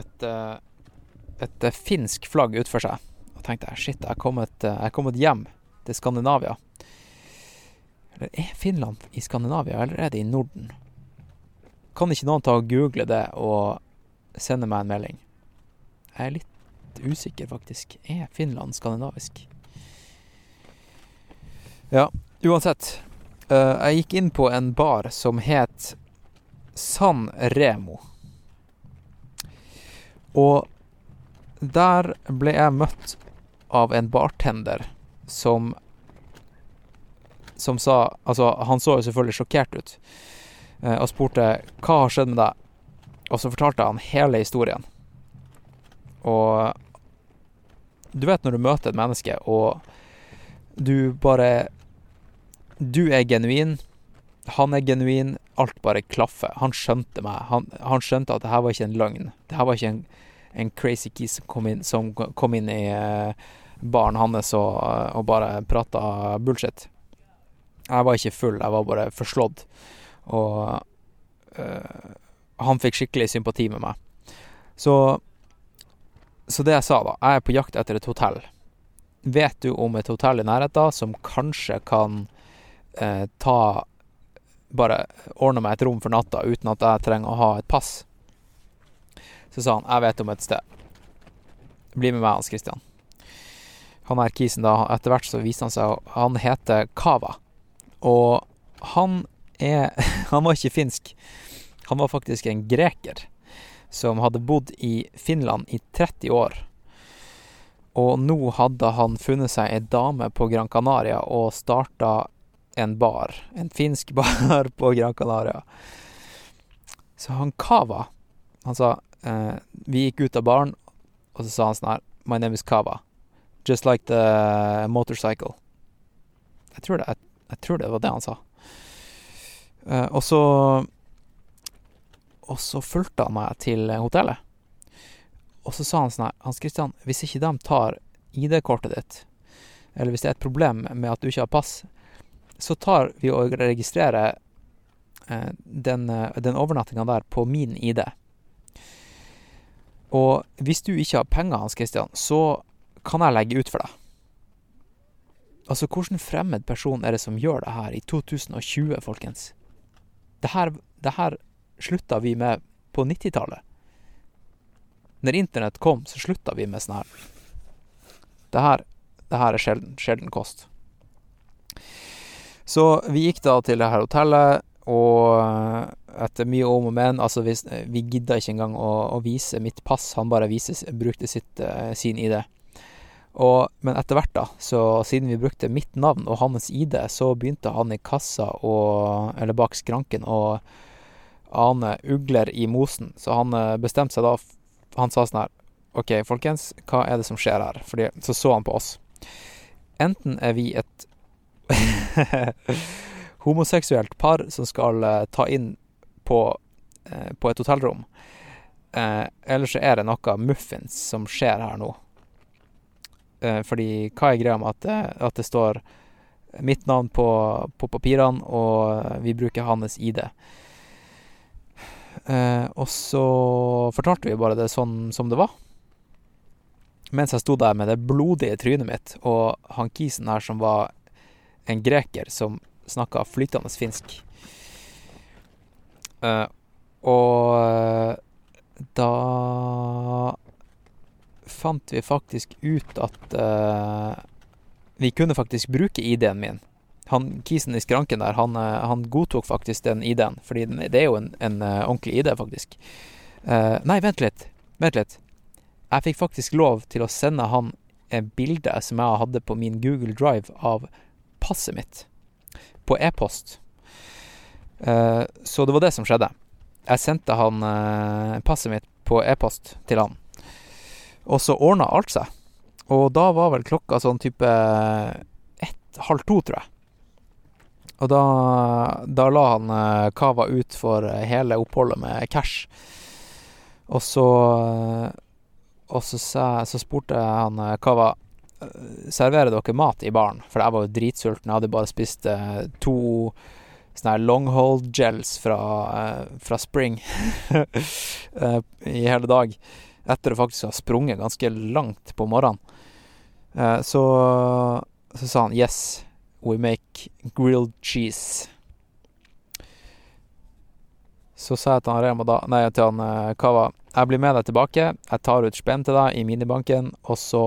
et, et, et finsk flagg utfor seg. Og tenkte jeg shit, jeg er kommet, kommet hjem til Skandinavia. Eller er Finland i Skandinavia, eller er det i Norden? Kan ikke noen ta og google det og sende meg en melding? Jeg er litt usikker, faktisk. Er Finland skandinavisk? Ja, uansett. Uh, jeg gikk inn på en bar som het San Remo. Og der ble jeg møtt av en bartender som Som sa Altså, han så jo selvfølgelig sjokkert ut eh, og spurte hva har skjedd med deg. Og så fortalte han hele historien. Og du vet når du møter et menneske, og du bare Du er genuin. Han er genuin. Alt bare klaffer. Han skjønte meg. Han, han skjønte at det her var ikke en løgn. Det her var ikke en, en crazy kiss som kom inn, som kom inn i uh, baren hans og, og bare prata bullshit. Jeg var ikke full, jeg var bare forslått. Og øh, han fikk skikkelig sympati med meg. Så, så det jeg sa, da Jeg er på jakt etter et hotell. Vet du om et hotell i nærheten som kanskje kan eh, ta Bare ordne meg et rom for natta uten at jeg trenger å ha et pass? Så sa han jeg vet om et sted. Bli med meg, Hans Christian han her kisen, da, etter hvert så viste han seg Han heter Kava. Og han er <laughs> Han var ikke finsk. Han var faktisk en greker som hadde bodd i Finland i 30 år. Og nå hadde han funnet seg ei dame på Gran Canaria og starta en bar. En finsk <laughs> bar på Gran Canaria. Så han Kava Han sa eh, Vi gikk ut av baren, og så sa han sånn her My name is Kava. Just like the motorcycle. Jeg tror det, jeg, jeg tror det var det han sa. Eh, og så og så fulgte han meg til hotellet. Og så sa han sånn her Hans Christian, hvis ikke de tar ID-kortet ditt, eller hvis det er et problem med at du ikke har pass, så tar vi og registrerer eh, den, eh, den overnattinga der på min ID. Og hvis du ikke har penger, Hans Christian, så kan jeg legge ut for deg. Altså, hvilken fremmed person er det som gjør det her i 2020, folkens? Det her, det her slutta vi med på 90-tallet. Når internett kom, så slutta vi med sånn her. Det her, det her er sjelden, sjelden kost. Så vi gikk da til det her hotellet, og eh, etter mye om og men Altså, vi, vi gidda ikke engang å, å, vise mitt pass, han bare vise, brukte sitt, uh, sin ID. Og, men etter hvert, da, så siden vi brukte mitt navn og hans ID, så begynte han i kassa og Eller bak skranken å ane ugler i mosen. Så han uh, bestemte seg da Han sa sånn her OK, folkens, hva er det som skjer her? Fordi, så så han på oss. Enten er vi et <laughs> homoseksuelt par som skal uh, ta inn på, uh, på et hotellrom. Eller så er det noe muffins som skjer her nå. fordi hva er greia med at, at, det står mitt navn på, på papirene, og vi bruker hans ID? Og så fortalte vi bare det sånn som det var. Mens jeg sto der med det blodige trynet mitt, og han kisen her som var en greker som snakka flytende finsk. Uh, og uh, da fant vi faktisk ut at uh, vi kunne faktisk bruke ID-en min. Han kisen i skranken der, han, han godtok faktisk den ID-en, fordi det er jo en, en ordentlig ID, faktisk. nei, vent litt. Vent litt. Jeg fikk faktisk lov til å sende han et bilde som jeg hadde på min Google Drive av passet mitt på e-post. Uh, så det var det som skjedde. Jeg sendte han uh, passet mitt på e-post til han. Og så ordna alt seg. Og da var vel klokka sånn type ett, halv to, tror jeg. Og da, da la han uh, Kava ut for hele oppholdet med cash. Og så Og så, så spurte han Kava serverer dere mat i baren? For jeg var jo dritsulten. Jeg hadde bare spist eh, to sånne longhold gels fra, eh, fra Spring <laughs> eh, i hele dag. Etter å faktisk ha sprunget ganske langt på morgenen. Eh, så, så sa han yes, we make grilled cheese. Så sa jeg til han Rema da Nei, til han eh, Kava Jeg blir med deg tilbake. Jeg tar ut spenn til deg i minibanken, og så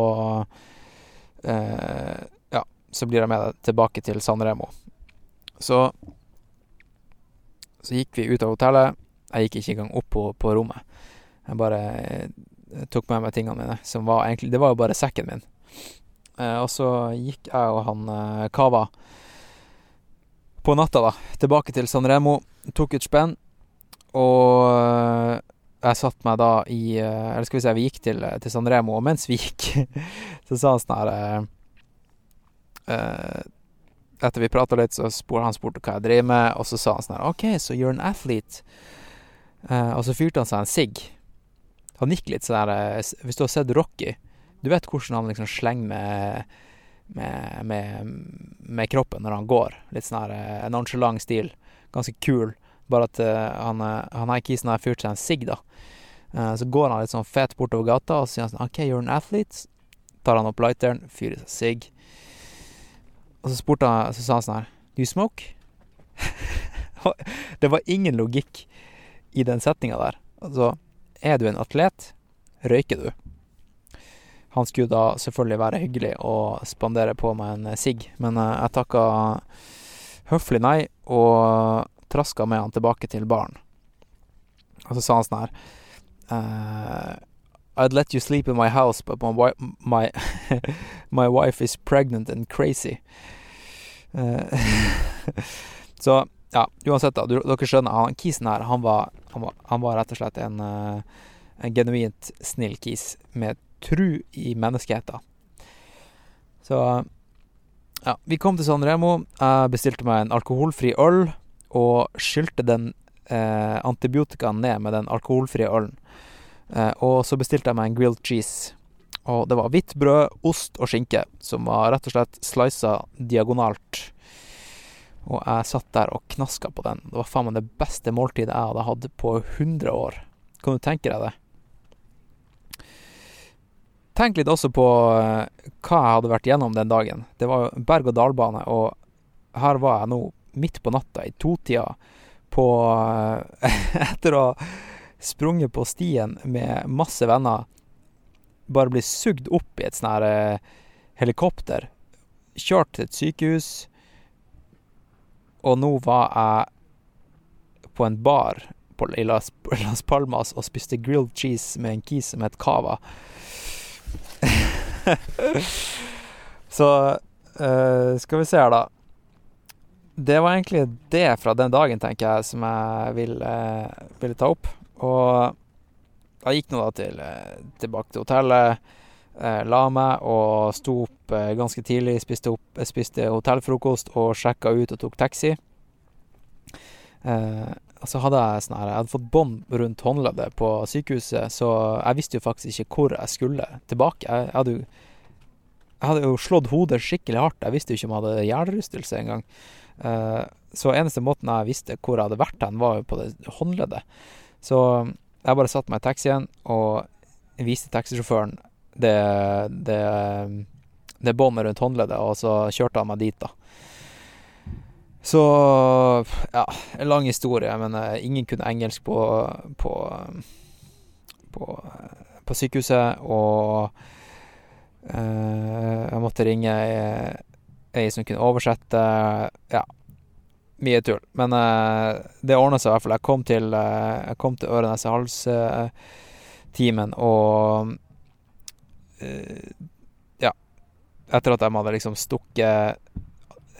eh, ja, så blir jeg med deg tilbake til San Remo. Så Så gikk vi ut av hotellet. Jeg gikk ikke engang opp på, på rommet. Jeg bare jeg eh, tok med meg tingene mine, som var egentlig Det var jo bare sekken min. Eh, og så gikk jeg og han eh, Kava på natta, da, tilbake til San Remo. Tok ut spenn. Og eh, jeg satt meg da i Eller skal vi se, vi gikk til, til San Remo, og mens vi gikk, <laughs> så sa han sånn her eh, Etter vi prata litt, så spurte han spurte hva jeg driver med, og så sa han sånn her OK, so you're an athlete. Eh, og så fyrte han seg en sigg. Han gikk litt sånn der Hvis du har sett Rocky, du vet hvordan han liksom slenger med med, med, med kroppen når han går. Litt sånn her nonchalant stil. Ganske kul. Bare at uh, han, han her kisen har fyrt seg en sigg, da. Uh, så går han litt sånn fett bortover gata, og sier han sånn OK, you're an athlete. Tar han opp lighteren, fyrer seg sigg. Og så spurte han, så sa han sånn her Do you smoke? <laughs> det var ingen logikk i den setninga der. Altså, er du en atlet, røyker du. Han skulle da selvfølgelig være hyggelig og spandere på meg en sigg, men uh, jeg takka høflig nei, og traska med han tilbake til baren. Og så sa han sånn her uh, I'd let you sleep in my house, but my, my, <laughs> my wife is pregnant and crazy. Uh, <laughs> så ja, uansett, da. Dere skjønner, han kisen her, han var, han var, han var rett og slett en, en genuint snill kis med tru i menneskeheten. Så ja, vi kom til San Remo. Jeg bestilte meg en alkoholfri øl og skylte den eh, antibiotikaen ned med den alkoholfrie ølen. Eh, og så bestilte jeg meg en grilled cheese. Og det var hvitt brød, ost og skinke, som var rett og slett slisa diagonalt. Og jeg satt der og knaska på den. Det var faen meg det beste måltidet jeg hadde hatt på 100 år. Kan du tenke deg det? Tenk litt også på eh, hva jeg hadde vært gjennom den dagen. Det var berg-og-dal-bane, og her var jeg nå midt på natta i totida på eh, <laughs> Etter å ha sprunget på stien med masse venner, bare bli sugd opp i et sånn her eh, helikopter, kjørt til et sykehus, og nå var jeg på en bar på, i Las, Las Palmas og spiste grilled cheese med en kis som het Cava. <laughs> Så uh, skal vi se her, da. Det var egentlig det fra den dagen, tenker jeg, som jeg ville, eh, ville ta opp. Og jeg gikk nå da til, eh, tilbake til hotellet, la meg og sto opp ganske tidlig. Spiste, opp, spiste hotellfrokost og sjekka ut og tok taxi. Eh, så hadde jeg sånn her Jeg hadde fått bånd rundt håndleddet på sykehuset, så jeg visste jo faktisk ikke hvor jeg skulle tilbake. Jeg, jeg hadde jo jeg hadde jo slått hodet skikkelig hardt. Jeg visste jo ikke om jeg hadde hjernerystelse engang. Uh, så eneste måten jeg visste hvor jeg hadde vært hen, var jo på det håndleddet. Så jeg bare satte meg i taxien og viste taxisjåføren det, det, det båndet rundt håndleddet, og så kjørte han meg dit, da. Så ja, en lang historie, men uh, ingen kunne engelsk på, på, på, på sykehuset, og Uh, jeg måtte ringe ei, som kunne oversette. Ja, mye tull. Men uh, det ordna seg i hvert fall. Jeg kom til, kom til øre nese hals-timen, og Ja. Etter at de hadde liksom stukket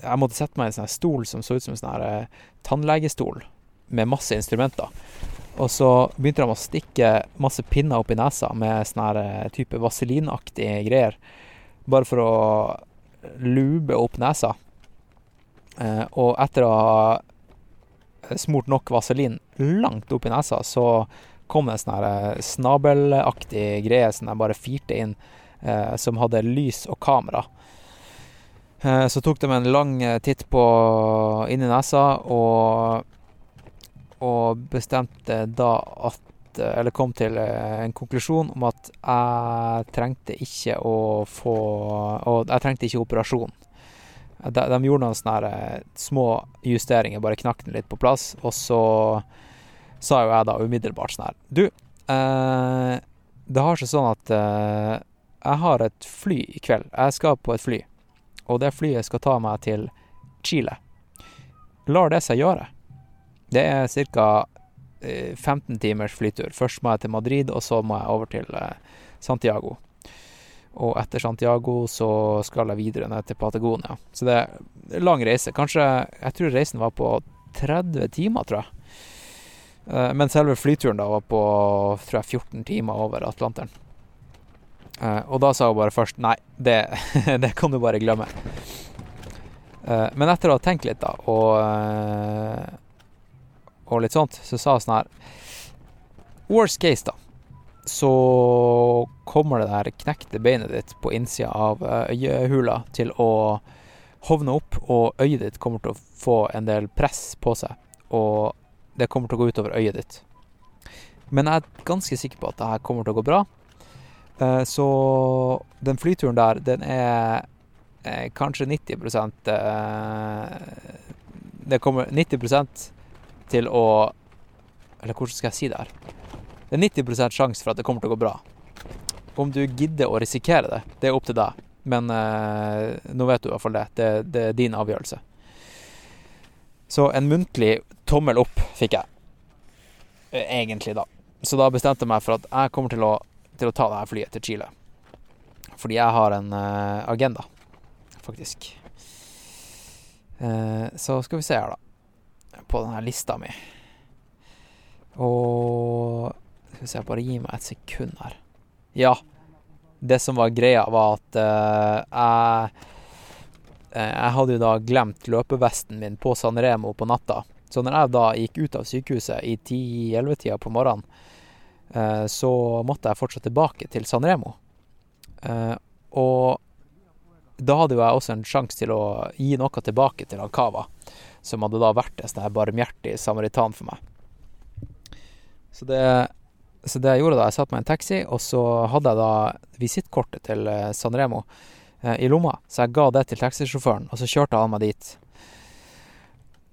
Jeg måtte sette meg i en sånn stol som så ut som en sånn her tannlegestol, med masse instrumenter. Og så begynte de å stikke masse pinner opp i nesa med sånn her type vaselinaktige greier. Bare for å lube opp nesa. Eh, og etter å ha smurt nok vaselin langt opp i nesa, så kom det en sånn snabelaktig greie som jeg bare firte inn, eh, som hadde lys og kamera. Eh, så tok de en lang titt på inni nesa, og og bestemte da at Eller kom til en konklusjon om at jeg trengte ikke å få Og jeg trengte ikke operasjon. De, de gjorde noen sånne små justeringer, bare knakk den litt på plass, og så sa jo jeg da umiddelbart sånn her Du, eh, det har seg sånn at eh, jeg har et fly i kveld. Jeg skal på et fly, og det flyet skal ta meg til Chile. Lar det seg gjøre? Det er ca. 15 timers flytur. Først må jeg til Madrid, og så må jeg over til Santiago. Og etter Santiago så skal jeg videre ned til Patagonia. Så det er lang reise. Kanskje Jeg tror reisen var på 30 timer, tror jeg. Men selve flyturen da var på tror jeg 14 timer over Atlanteren. Og da sa hun bare først nei, det, <laughs> det kan du bare glemme. Men etter å ha tenkt litt, da, og og litt sånt, så sa hun sånn her Worst case, da. Så kommer det der knekte beinet ditt på innsida av øyehula til å hovne opp, og øyet ditt kommer til å få en del press på seg. Og det kommer til å gå utover øyet ditt. Men jeg er ganske sikker på at det her kommer til å gå bra. Så den flyturen der, den er kanskje 90% Det kommer 90% til å Eller hvordan skal jeg si det her? Det er 90% sjanse for at det kommer til å gå bra. Om du gidder å risikere det, det er opp til deg. Men eh, nå vet du i hvert fall det. det. Det er din avgjørelse. Så en muntlig tommel opp fikk jeg. Egentlig, da. Så da bestemte jeg meg for at jeg kommer til å, til å ta det her flyet til Chile. Fordi jeg har en uh, agenda, faktisk. Uh, så skal vi se her, da på denne lista mi. Og Skal vi se, bare gi meg et sekund her. Ja. Det som var greia, var at uh, jeg Jeg hadde jo da glemt løpevesten min på Sanremo på natta. Så når jeg da gikk ut av sykehuset i 10-11-tida på morgenen, eh, så måtte jeg fortsatt tilbake til Sanremo. Eh, og da hadde jo jeg også en sjanse til å gi noe tilbake til Alcava, som hadde da vært en barmhjertig samaritan for meg. Så det, så det jeg gjorde da, jeg satte meg i en taxi, og så hadde jeg da visittkortet til eh, San Remo eh, i lomma, så jeg ga det til taxisjåføren, og så kjørte han meg dit.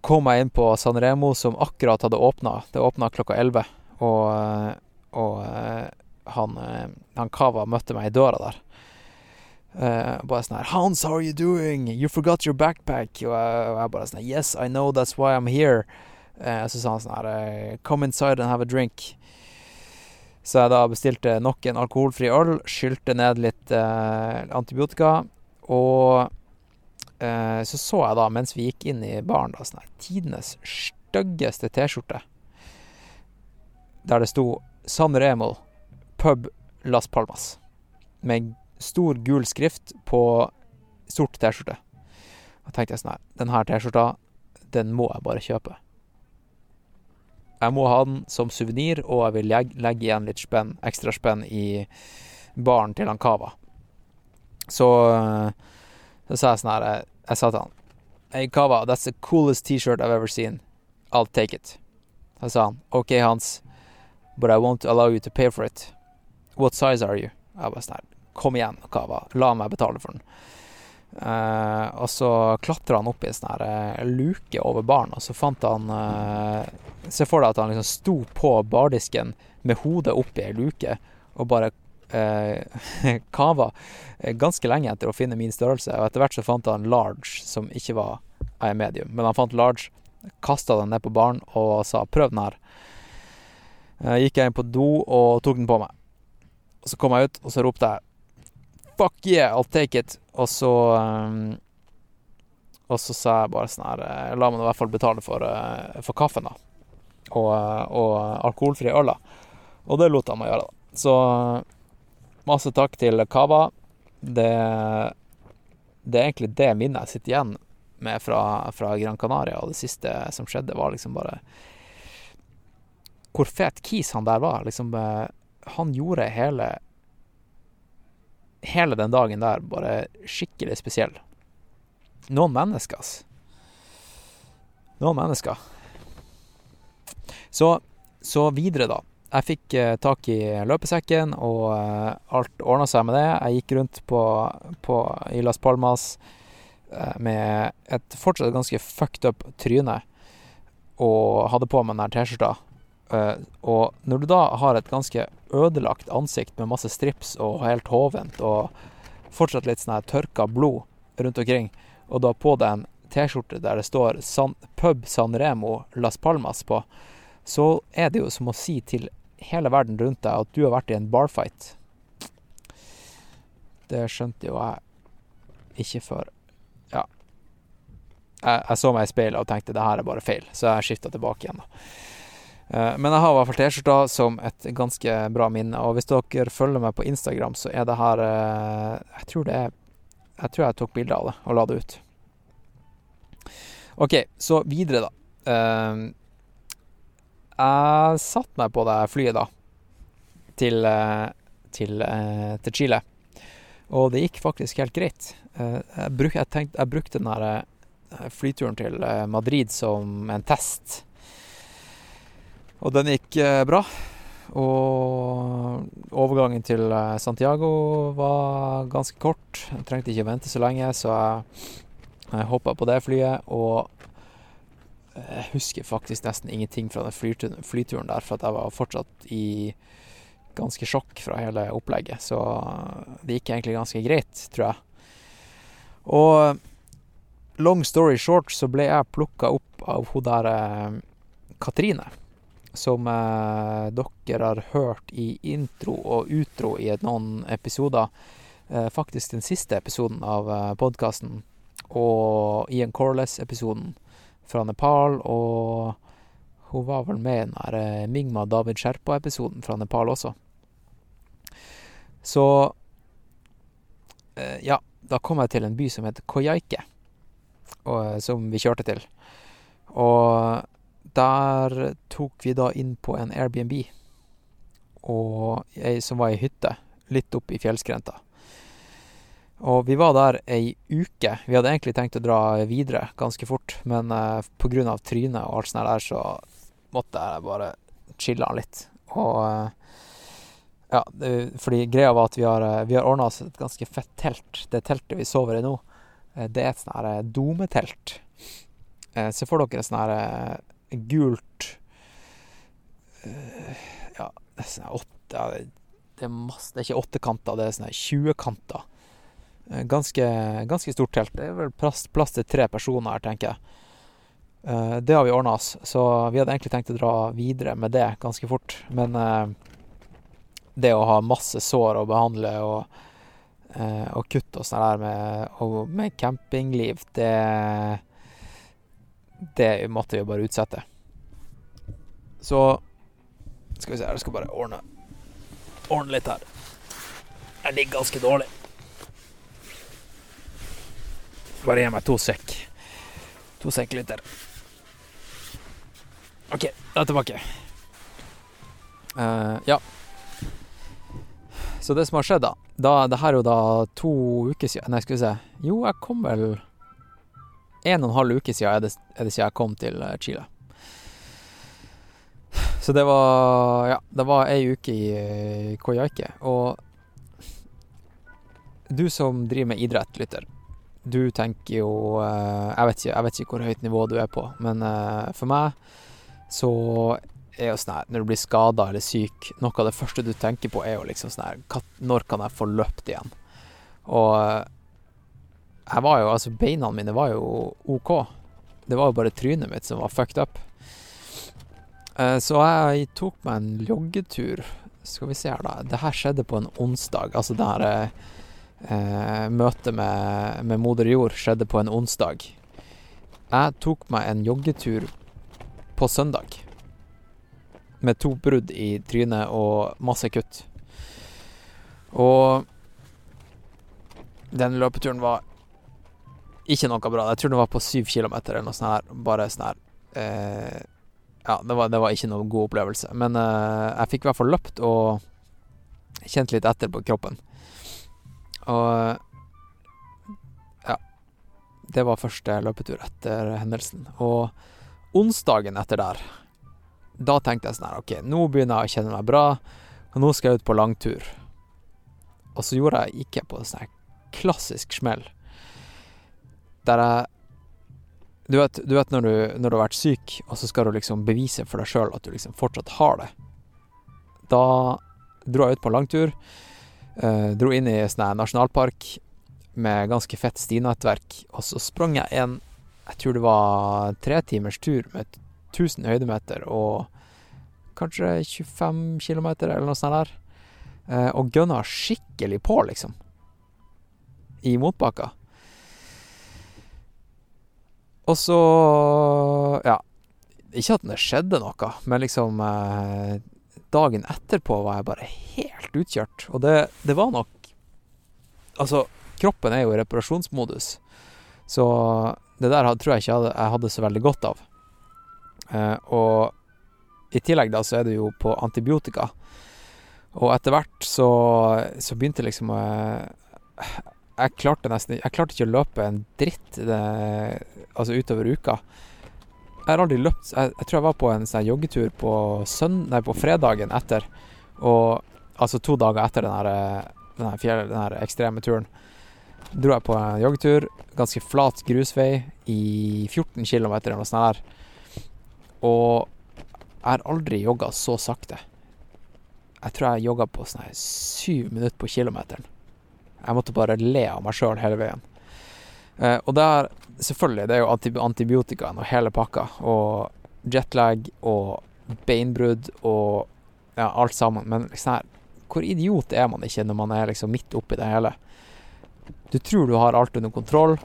Kom jeg inn på Sanremo, som akkurat hadde åpna. Det åpna klokka elleve, og, eh, og eh, han, eh, han Kava møtte meg i døra der. Uh, bare sånn her Hans, how are you doing? You forgot your backpack. Og jeg, og jeg bare sånn her Yes, I know, that's why I'm here. Uh, så sa han sånn her uh, Come inside and have a drink. Så jeg da bestilte nok en alkoholfri øl, skylte ned litt antibiotika, og så så jeg da, mens vi gikk inn i baren, da sånn her Tidenes styggeste T-skjorte. Der det sto San Remo, pub Las Palmas. Med stor gul skrift på sort T-skjorte. Da tenkte jeg sånn her Den her T-skjorta, den må jeg bare kjøpe. Jeg må ha den som suvenir, og jeg vil legge, igjen litt spenn, ekstra spenn i baren til han Cava. Så, så sa jeg sånn her Jeg sa til han Hey Cava, that's the coolest T-shirt I've ever seen. I'll take it. Så sa han OK, Hans, but I won't allow you to pay for it. What size are you? Jeg bare sånn Kom igjen, Kava. La meg betale for den. Uh, og så klatra han opp i en sånn uh, luke over baren, og så fant han uh, Se for deg at han liksom sto på bardisken med hodet opp i ei luke og bare <laughs> kava ganske lenge etter å finne min størrelse. Og etter hvert så fant han large, som ikke var medium. Men han fant large, kasta den ned på baren og sa 'prøv den her'. Gikk jeg inn på do og tok den på meg. Og så kom jeg ut, og så ropte jeg Fuck yeah, I'll take it. Og så um, Og så sa jeg bare sånn her eh, La meg i hvert fall betale for, uh, for kaffen, da. Og, og alkoholfri øl, da. Og det lot han meg gjøre, da. Så masse takk til Kava. Det, det er egentlig det minnet jeg sitter igjen med fra, fra Gran Canaria, og det siste som skjedde, var liksom bare Hvor fet kis han der var. Liksom, han gjorde hele hele den dagen der bare skikkelig spesiell. Noen mennesker, ass. Noen mennesker. Så, så videre, da. Jeg fikk eh, tak i løpesekken, og eh, alt ordna seg med det. Jeg gikk rundt på, på, i Las Palmas eh, med et fortsatt ganske fucked up tryne og hadde på meg den T-skjorta. Eh, og når du da har et ganske ødelagt ansikt med masse strips og helt hovent og fortsatt litt sånn her tørka blod rundt omkring, og da på deg en T-skjorte der det står San, Pub San Remo Las Palmas på, så er det jo som å si til hele verden rundt deg at du har vært i en barfight. Det skjønte jo jeg ikke før Ja. Jeg, jeg så meg i speilet og tenkte det her er bare feil, så jeg skifta tilbake igjen. da. Eh, men jeg har i hvert fall T-skjorta som et ganske bra minne. Og hvis dere følger meg på Instagram, så er det her eh, Jeg tror det er Jeg tror jeg tok bilde av det og la det ut. OK, så videre, da. Eh, jeg satte meg på det flyet, da, til, til, til Chile. Og det gikk faktisk helt greit. Jeg, bruk, jeg, tenkte, jeg brukte den der flyturen til Madrid som en test og den gikk eh, bra. Og overgangen til eh, Santiago var ganske kort. Jeg trengte ikke vente så lenge, så jeg, hoppa på det flyet. Og jeg husker faktisk nesten ingenting fra den flyturen, der, for jeg var fortsatt i ganske sjokk fra hele opplegget. Så det gikk egentlig ganske greit, tror jeg. Og long story short så ble jeg plukka opp av hun der eh, Katrine som eh, dere har hørt i intro og utro i noen episoder. Eh, faktisk den siste episoden av eh, podkasten. Og Ian Corless-episoden fra Nepal. Og hun var vel med i den der eh, Mingma David Sherpa-episoden fra Nepal også. Så eh, Ja, da kom jeg til en by som heter Koyaike, og, eh, som vi kjørte til. Og der tok vi da inn på en Airbnb og ei som var ei hytte litt opp i fjellskrenta. Og vi var der ei uke. Vi hadde egentlig tenkt å dra videre ganske fort, men eh, av trynet og alt sånt der, så måtte jeg bare chille litt. Og eh, ja, det, fordi greia var at vi har, eh, vi har ordna oss et ganske fett telt. Det teltet vi sover i nå, eh, det er et sånn her eh, dometelt. Eh, Se for dere et sånt her gult eh, Ja, det er sånn åtte det- er masse Det er ikke åttekanter, det er sånn 20-kanter. Eh, Ganske, ganske stort telt. Det er vel plass, plass til tre personer her, tenker jeg. Eh, Det har vi ordna oss, så vi hadde egentlig tenkt å dra videre med det ganske fort. Men det å ha masse sår å behandle og, og kutt og sånn der med, og med campingliv, det Det måtte vi bare utsette. Så skal vi se jeg skal bare ordne Ordne litt her. Jeg ligger ganske dårlig. Bare gi meg to sekk. To sekk liter. OK, da er jeg tilbake. Uh, ja. Så det som har skjedd, da, da Det her er jo da to uker siden Nei, skal vi se. Jo, jeg kom vel En og en halv uke siden er det, er det siden jeg kom til eh, Chile. Så det var Ja, det var ei uke i Koyake. Og du som driver med idrett, lytter, du tenker jo eh, jeg, vet ikke, jeg vet ikke hvor høyt nivå du er på, men eh, for meg så er jo sånn her Når du blir skada eller syk, noe av det første du tenker på, er jo liksom sånn her Når kan jeg få løpt igjen? Og eh, jeg var jo Altså, beina mine var jo OK. Det var jo bare trynet mitt som var fucked up. Eh, Så jeg tok meg en joggetur. Skal vi se her, da. Det her skjedde på en onsdag. Altså det her eh, møtet med, med moder jord skjedde på en onsdag. Jeg tok meg en joggetur på søndag. Med to brudd i trynet og masse kutt. Og den løpeturen var ikke noe bra. Jeg tror den var på syv kilometer eller noe sånt her. Bare sånn her eh, Ja, det var, det var ikke noen god opplevelse. Men eh, jeg fikk i hvert fall løpt og kjent litt etter på kroppen. Og ja. Det var første løpetur etter hendelsen. Og onsdagen etter der, da tenkte jeg sånn her OK, nå begynner jeg å kjenne meg bra, og nå skal jeg ut på langtur. Og så gjorde jeg ikke på sånn her klassisk smell. Der jeg du vet, du vet når, du, når du har vært syk, og så skal du liksom bevise for deg sjøl at du liksom fortsatt har det. Da dro jeg ut på en langtur. Eh, dro inn i en sånn nasjonalpark med ganske fett stinettverk. Og så sprang jeg en Jeg tror det var tre timers tur med 1000 høydemeter og kanskje 25 km eller noe sånt der. Eh, og gønna skikkelig på, liksom. I motbakka. Og så Ja. Ikke at det skjedde noe, men liksom eh, Dagen etterpå var jeg bare helt utkjørt. Og det, det var nok Altså, kroppen er jo i reparasjonsmodus, så det der tror jeg ikke hadde, jeg hadde så veldig godt av. Eh, og i tillegg da så er det jo på antibiotika. Og etter hvert så, så begynte liksom eh, Jeg klarte nesten Jeg klarte ikke å løpe en dritt det, altså utover uka. Jeg har aldri løpt Jeg, jeg tror jeg var på en sånn joggetur på, søn, nei, på fredagen etter. Og altså to dager etter den her, her ekstreme turen dro jeg på en joggetur. Ganske flat grusvei i 14 km eller noe sånt her. Og jeg har aldri jogga så sakte. Jeg tror jeg jogga på sånn her syv minutter på kilometeren. Jeg måtte bare le av meg sjøl hele veien. Eh, og det er selvfølgelig, det er jo antibiotikaen og hele pakka. Og jetlag og beinbrudd og ja, alt sammen. Men liksom her, hvor idiot er man ikke når man er liksom midt oppi det hele? Du tror du har alt under kontroll.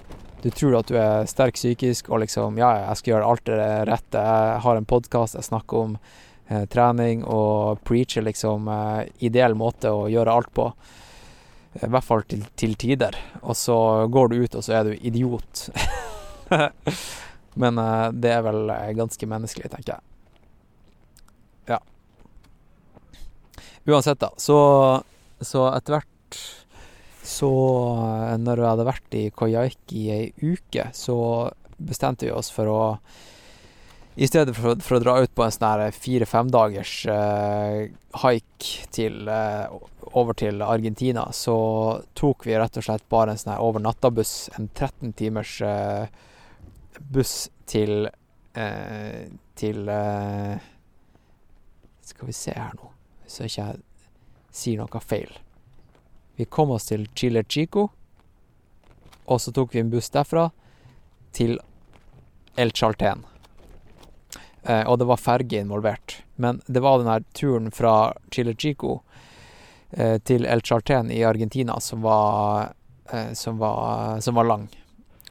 Du tror at du er sterk psykisk og liksom ja, jeg skal gjøre alt det rette. Jeg har en podkast, jeg snakker om eh, trening og preacher liksom eh, ideell måte å gjøre alt på. I hvert fall til, til tider. Og så går du ut, og så er du idiot. <laughs> Men eh, det er vel eh, ganske menneskelig, tenker jeg. Ja. Uansett, da. Så, så etter hvert så eh, Når vi hadde vært i Koyaik i ei uke, så bestemte vi oss for å I stedet for, for å dra ut på en sånn fire-fem dagers eh, haik til eh, over til Argentina, så tok vi rett og slett bare en sånn her over natta-buss. En 13 timers eh, buss til eh, Til eh, Skal vi se her nå, så ikke jeg sier noe feil. Vi kom oss til Chile Chico, og så tok vi en buss derfra til El Chalten. Eh, og det var ferge involvert. Men det var den her turen fra Chile Chico til El Chartén i Argentina som var, eh, som var, som var lang.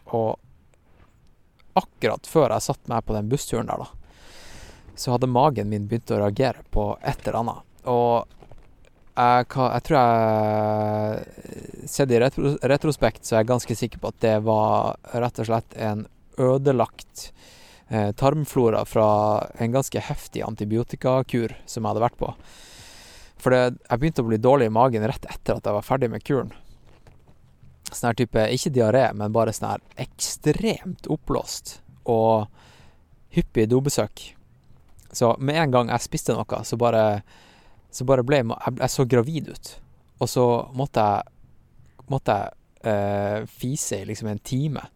Og akkurat før jeg satte meg på den bussturen der, da, så hadde magen min begynt å reagere på et eller annet. Og jeg, jeg tror jeg Sett i retro, retrospekt så er jeg ganske sikker på at det var rett og slett en ødelagt eh, tarmflora fra en ganske heftig antibiotikakur som jeg hadde vært på. For det, jeg begynte å bli dårlig i magen rett etter at jeg var ferdig med kuren. Sånn her type, ikke diaré, men bare sånn her ekstremt oppblåst og hyppig dobesøk. Så med en gang jeg spiste noe, så bare, så bare ble jeg, jeg så gravid ut. Og så måtte jeg, måtte jeg eh, fise i liksom en time.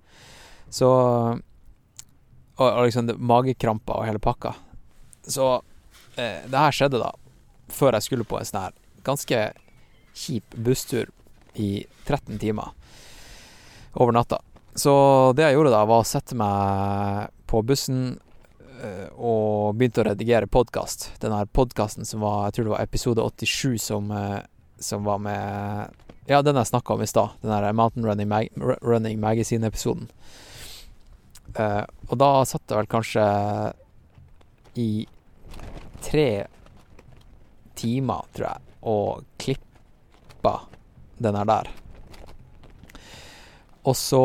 Så Og, og liksom magekramper og hele pakka. Så eh, det her skjedde da før jeg skulle på en sånn her ganske kjip busstur i 13 timer over natta. Så det jeg gjorde da, var å sette meg på bussen eh, og begynte å redigere podkast. Den her podkasten som var Jeg tror det var episode 87 som, eh, som var med Ja, den jeg snakka om i stad. Den her Mountain Running, Mag Running Magazine-episoden. Eh, og da satt jeg vel kanskje i tre timer, tror jeg, og klippa den her der. Og så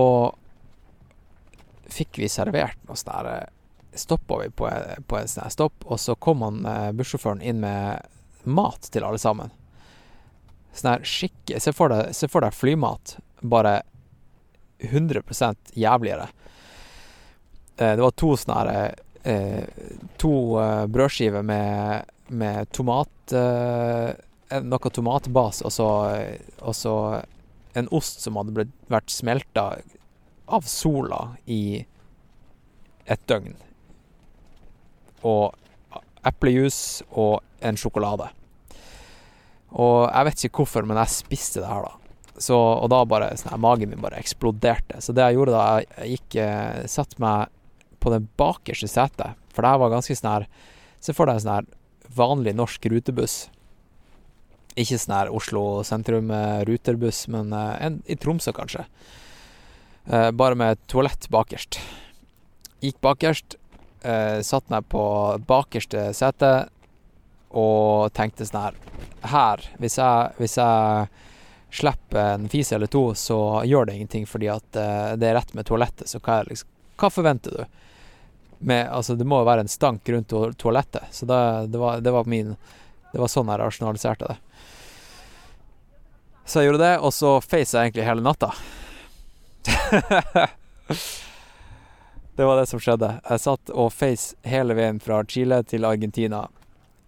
fikk vi servert noe sånn her Stoppa vi på, en- på en sånn stopp, og så kom han eh, bussjåføren inn med mat til alle sammen. Sånn her skikk Se for deg, se for deg flymat, bare 100 jævligere. Eh, det var to sånne her eh, To eh, brødskiver med, med tomat eh, Noe tomatbas, og så, og så en ost som hadde blitt, vært smelta av sola i et døgn. Og eplejus og en sjokolade. Og jeg vet ikke hvorfor, men jeg spiste det her, da. Så, og da bare sånn magen min bare eksploderte. Så det jeg gjorde da, jeg gikk eh, Satt meg på det bakerste setet, for det her var ganske sånn her Se for deg en sånn her vanlig norsk rutebuss. Ikke sånn her Oslo sentrum eh, men eh, en i Tromsø, kanskje. Eh, bare med toalett bakerst. Gikk bakerst, satt meg på bakerste sete og tenkte sånn her Her, hvis jeg, hvis jeg slipper en fis eller to, så gjør det ingenting fordi at det er rett med toalettet, så hva, liksom, hva forventer du? Med, altså, det må jo være en stank rundt to toalettet, så det, det, var, det var min Det var sånn jeg rasjonaliserte det. Så jeg gjorde det, og så face jeg egentlig hele natta. <laughs> det var det som skjedde. Jeg satt og face hele veien fra Chile til Argentina,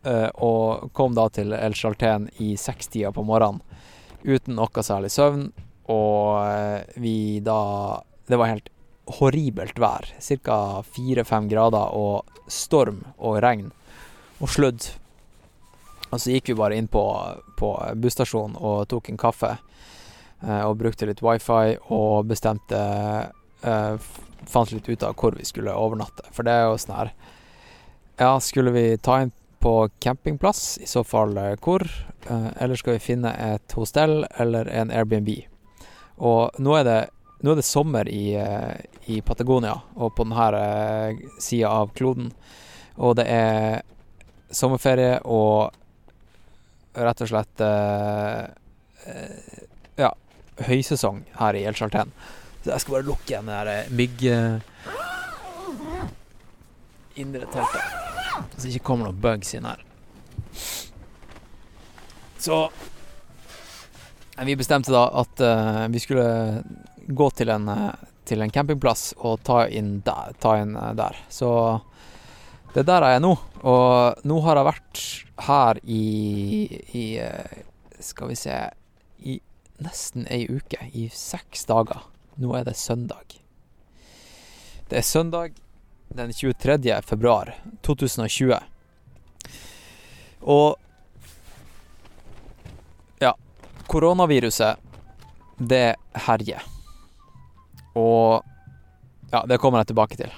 eh, og kom da til El Chalten i sekstida på morgenen uten noe særlig søvn, og eh, vi da Det var helt horribelt vær. Ca. fire-fem grader og storm og regn og sludd. Og så gikk vi bare inn på, på busstasjonen og tok en kaffe. eh, og brukte litt wifi og bestemte eh, Fant litt ut av hvor vi skulle overnatte. For det er jo sånn her Ja, skulle vi ta inn på campingplass? I så fall eh, hvor? Eh, eller skal vi finne et hostell eller en Airbnb? Og nå er det, nå er det sommer i, eh, i Patagonia og på denne uh, sida av kloden. Og det er sommerferie og rett og slett eh, eh, ja, høysesong her i El Chalten. Så jeg skal bare lukke igjen det eh, mygg... indre teltet. Så det ikke kommer noen bugs inn her. Så eh, vi bestemte da at uh, vi skulle gå til en, uh, til en campingplass og ta inn der. Ta inn, uh, der. Så det er der jeg er nå. Og nå har jeg vært her i, i Skal vi se I nesten ei uke. I seks dager. Nå er det søndag. Det er søndag den 23. februar 2020. Og ja, koronaviruset, det herjer. Og ja, det kommer jeg tilbake til.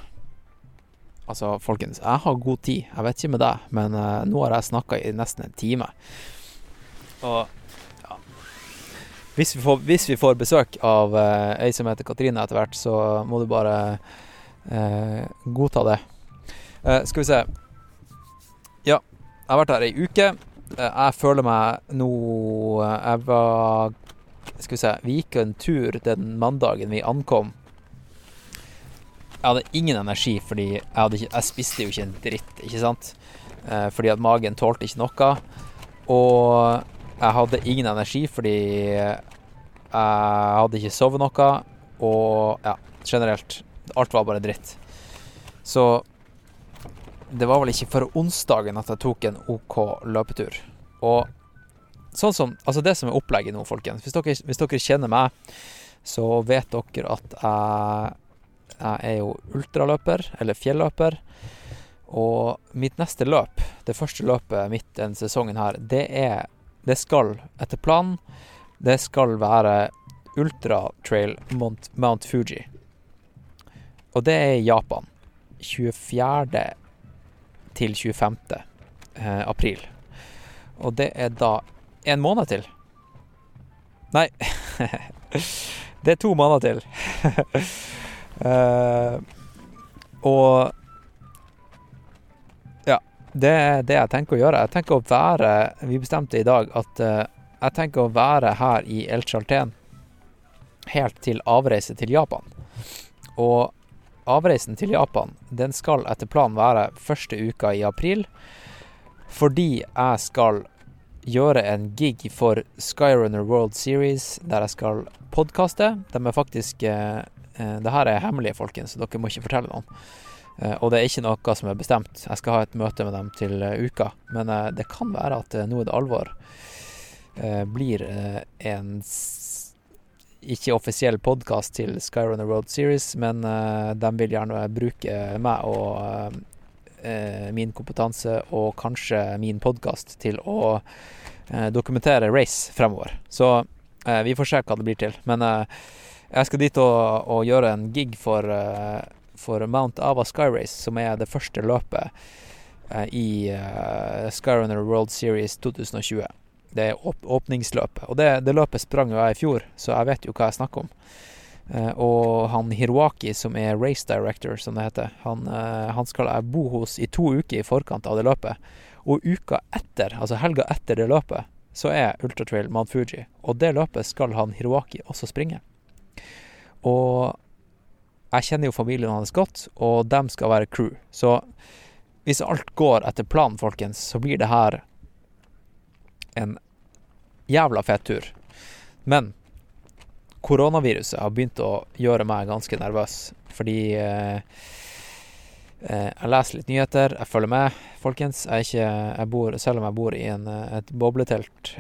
Altså, folkens, jeg har god tid. Jeg vet ikke med deg, men uh, nå har jeg snakka i nesten en time. Og ja Hvis vi får, hvis vi får besøk av uh, ei som heter Katrine etter hvert, så må du bare uh, godta det. skal vi se. Ja, jeg har vært her ei uke. jeg føler meg nå Jeg var Skal vi se Vi gikk en tur den mandagen vi ankom jeg hadde ingen energi fordi jeg, ikke, jeg, spiste jo ikke en dritt, ikke sant? Eh, fordi at magen tålte ikke noe. Og jeg hadde ingen energi fordi jeg hadde ikke sovet noe. Og ja, generelt. Alt var bare dritt. Så det var vel ikke for onsdagen at jeg tok en OK løpetur. Og sånn som Altså, det som er opplegget nå, folkens Hvis dere, hvis dere kjenner meg, så vet dere at jeg jeg er jo ultraløper, eller fjelløper. Og mitt neste løp, det første løpet mitt denne sesongen her, det er Det skal, etter planen, det skal være ultratrail Mount, Mount Fuji. Og det er i Japan. 24. til 25. Eh, april. Og det er da en måned til. Nei <laughs> Det er to måneder til. Uh, <laughs> og ja, det er det jeg tenker å gjøre. Jeg tenker å være Vi bestemte i dag at uh, jeg tenker å være her i El Chalten helt til avreise til Japan. Og avreisen til Japan den skal etter planen være første uka i april. Fordi jeg skal gjøre en gig for Skyrunner World Series der jeg skal podkaste. De er faktisk uh, Eh, det her er hemmelig, folkens, så dere må ikke fortelle noen. Eh, og det er ikke noe som er bestemt. Jeg skal ha et møte med dem til eh, uka. Men det kan være at nå er det alvor. Blir en ikke offisiell podkast til Skyrunner World Series, men de vil gjerne bruke meg og min kompetanse og kanskje min podkast til å dokumentere race fremover. Så vi får se hva det blir til. Men jeg skal dit og, og gjøre en gig for, for Mount Ava Sky Race, som er det første løpet i Skyrunner World Series 2020. Det er åpningsløpet. Og det, det, løpet sprang jo jeg i fjor, så jeg vet jo hva jeg snakker om. Og han Hiroaki, som er race director, som det heter, han, han skal jeg bo hos i to uker i forkant av det løpet. Og uka etter, altså helga etter det løpet, så er Ultratrail Mount Fuji. Og det løpet skal han Hiroaki også springe. Og jeg kjenner jo familien hans godt, og dem skal være crew. Så hvis alt går etter planen, folkens, så blir det her en jævla fet tur. Men koronaviruset har begynt å gjøre meg ganske nervøs, fordi eh, eh jeg leser litt nyheter, jeg følger med, folkens. Jeg, ikke, jeg bor, selv om jeg bor i en, et bobletelt,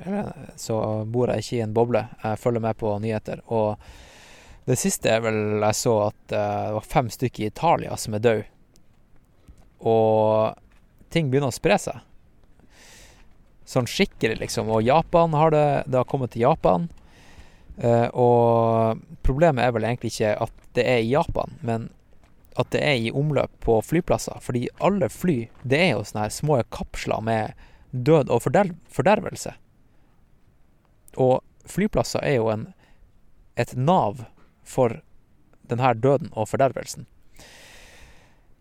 så bor jeg ikke i en boble. Jeg følger med på nyheter. og det siste er vel jeg så at uh, det var fem stykker i Italia som er døde. Og ting begynner å spre seg. Sånn skikkelig, liksom. Og Japan har det Det har kommet til Japan. Uh, og problemet er vel egentlig ikke at det er i Japan, men at det er i omløp på flyplasser. Fordi alle fly, det er jo sånne her små kapsler med død og forder fordervelse. Og flyplasser er jo en, et nav for denne døden og fordervelsen.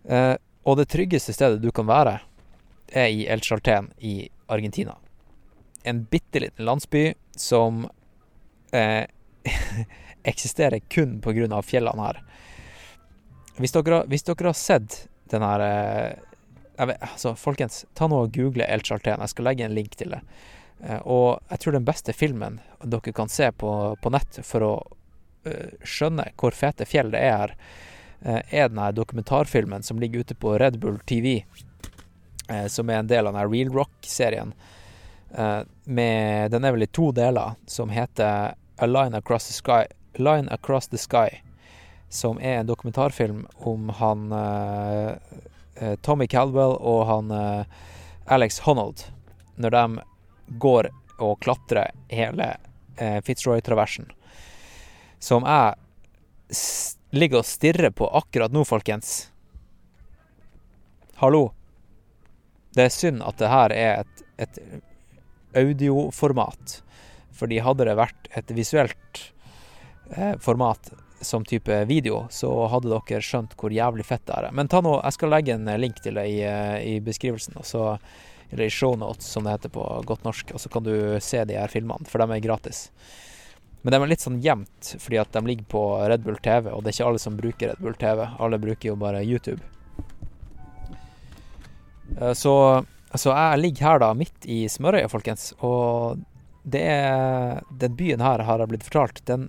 Uh, og det tryggeste stedet du kan være, er i El Chalten i Argentina. En bitte liten landsby som <laughs> eksisterer kun pga. fjellene her. Hvis dere, hvis dere, har sett den her eh, vet, altså, Folkens, ta nå og google El Charten. Jeg skal legge en link til det. Eh, og jeg tror den beste filmen dere kan se på, på nett for å eh, skjønne hvor fete fjell det er her, eh, er den her dokumentarfilmen som ligger ute på Red Bull TV, eh, som er en del av den her Real Rock-serien. Eh, med Den er vel i to deler, som heter A Line Across the Sky. Line Across the Sky som er en dokumentarfilm om han eh, eh, Tommy Caldwell og han Alex Honnold, når de går og klatrer hele Fitzroy-traversen. Som jeg ligger og stirrer på akkurat nå, folkens. Hallo. Det er synd at det her er et, et audioformat. Fordi hadde det vært et visuelt eh, format, som type video, så hadde dere skjønt hvor jævlig fett det er. Men ta nå, jeg skal legge en link til det i, eh, i beskrivelsen, og så, eller i shownotes, som det heter på godt norsk, og så kan du se de her filmene, for de er gratis. Men de er litt sånn gjemt, fordi at de ligger på Red Bull TV, og det er ikke alle som bruker Red Bull TV. Alle bruker jo bare YouTube. Eh, så, så jeg ligger her da midt i Smørøya, folkens, og det er Den byen her, har jeg blitt fortalt, den,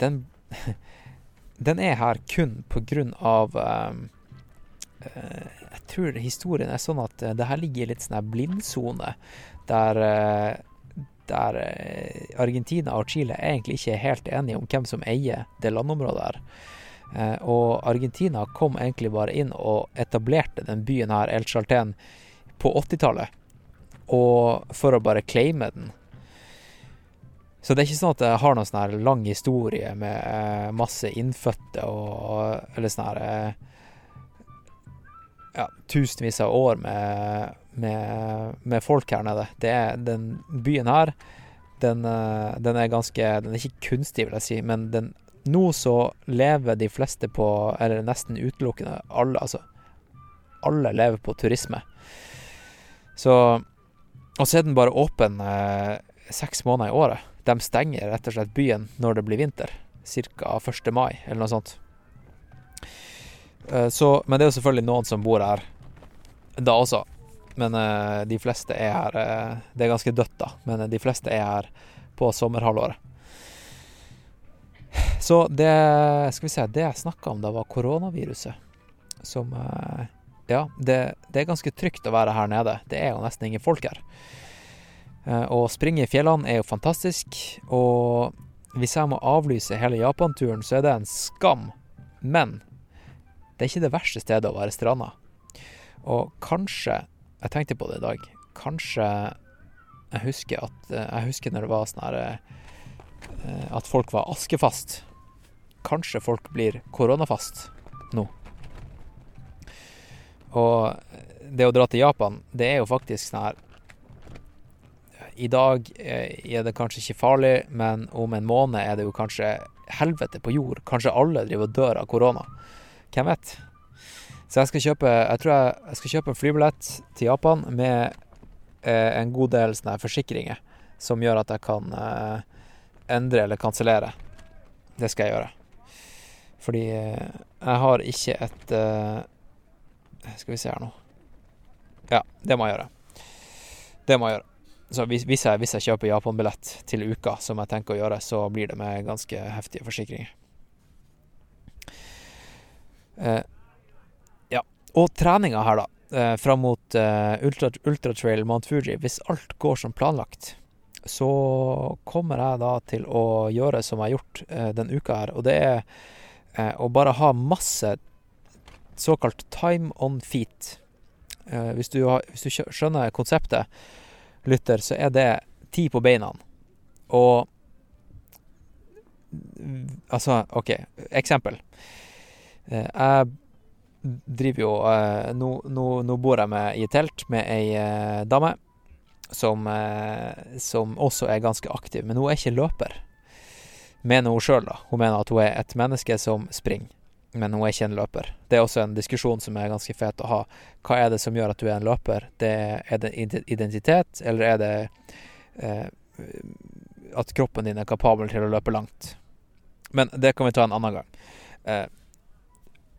den <laughs> den er her kun på grunn av um, Jeg tror historien er sånn at uh, det her ligger i litt sånn blindsone, der, uh, der Argentina og Chile egentlig ikke er helt enige om hvem som eier det landområdet her. og Argentina kom egentlig bare inn og etablerte den byen her, El Chalten, på 80-tallet. Og for å bare claime den. Så det er ikke sånn at jeg har noen sånn her lang historie med eh, masse innfødte og Eller sånn her eh, Ja, tusenvis av år med, med, med, folk her nede. Det er den byen her den, eh, den, er ganske Den er ikke kunstig, vil jeg si, men den, nå så lever de fleste på Eller nesten utelukkende alle, altså Alle lever på turisme. Så Og så er den bare åpen eh, seks måneder i året. De stenger rett og slett byen når det blir vinter, ca. 1. mai eller noe sånt. Eh, så, men det er jo selvfølgelig noen som bor her da også. Men eh, de fleste er her uh, Det er ganske dødt, da, men de fleste er her på sommerhalvåret. Så det Skal vi se Det jeg snakka om da, var koronaviruset. Som uh, Ja, det, det, er ganske trygt å være her nede. Det er jo nesten ingen folk her. Eh, å springe i fjellene er jo fantastisk, og hvis jeg må avlyse hele Japan-turen, så er det en skam. Men det er ikke det verste stedet å være stranda. Og kanskje Jeg tenkte på det i dag. Kanskje jeg husker at eh, Jeg husker når det var sånn her eh, At folk var askefast. Kanskje folk blir koronafast nå. Og det å dra til Japan, det er jo faktisk sånn her i dag eh, er det kanskje ikke farlig, men om en måned er det jo kanskje helvete på jord. Kanskje alle driver og dør av korona. Hvem vet? Så jeg skal kjøpe jeg tror jeg, jeg skal kjøpe en flybillett til Japan med eh, en god del sånne forsikringer som gjør at jeg kan eh, endre eller kansellere. Det skal jeg gjøre. Fordi eh, jeg har ikke et eh, Skal vi se her nå. Ja, det må jeg gjøre. Det må jeg gjøre. Så hvis, jeg, hvis jeg kjøper Japan-billett til uka, som jeg tenker å gjøre, så blir det med ganske heftige forsikringer. Eh, ja. Og treninga her, da. Eh, fram mot eh, Ultra, Ultratrail Mount Fuji. Hvis alt går som planlagt, så kommer jeg da til å gjøre som jeg har gjort eh, den uka her. Og det er eh, å bare ha masse såkalt time on feet. Eh, hvis du, har, hvis, du skjønner konseptet, lytter, så er det ti på beina. Og Altså, OK, eksempel. Eh, jeg driver jo eh, Nå, nå, nå bor jeg med, i telt med ei dame som, som også er ganske aktiv, men hun er ikke løper. Mener hun sjøl, da. Hun mener at hun er et menneske som springer men hun er ikke en løper. Det er også en diskusjon som er ganske fet å ha. Hva er det som gjør at du er en løper? Det, er det identitet, eller er det eh, at kroppen din er kapabel til å løpe langt? Men det kan vi ta en annen gang. Eh,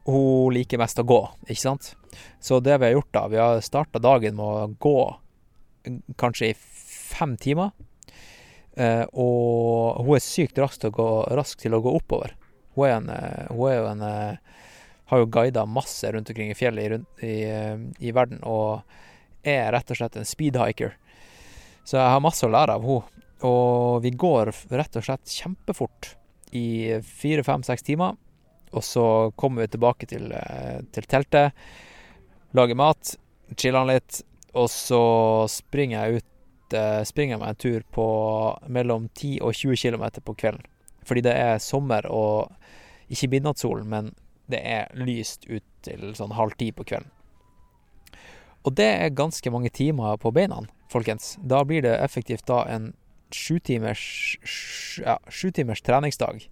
hun liker mest å gå, ikke sant? Så det vi har gjort da, vi har starta dagen med å gå kanskje i fem timer. Eh, og hun er sykt rask til å gå, rask til å gå oppover. Hun er, en, eh, hun er jo en eh, Har jo guida masse rundt omkring i fjellet i, i, eh, i verden, og er rett og slett en speedhiker. Så jeg har masse å lære av henne. Og vi går rett og slett kjempefort i fire, fem, seks timer. Og så kommer vi tilbake til, til teltet, lager mat, chiller litt, og så springer jeg ut Springer meg en tur på mellom 10 og 20 km på kvelden. Fordi det er sommer og ikke midnattssol, men det er lyst ut til sånn halv ti på kvelden. Og det er ganske mange timer på beina, folkens. Da blir det effektivt da en sju timers, ja, treningsdag.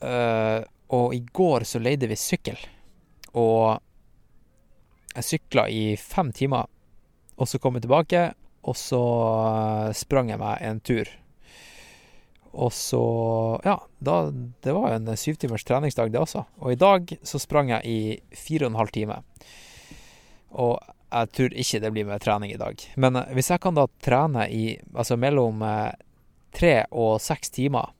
Uh, og i går så leide vi sykkel. Og jeg sykla i fem timer, og så kom jeg tilbake, og så eh, sprang jeg meg en tur. Og så Ja, da, det var en syvtimers treningsdag, det også. Og i dag så sprang jeg i fire og en halv time. Og jeg tror ikke det blir med trening i dag. Men eh, hvis jeg kan da trene i altså mellom eh, tre og seks timer,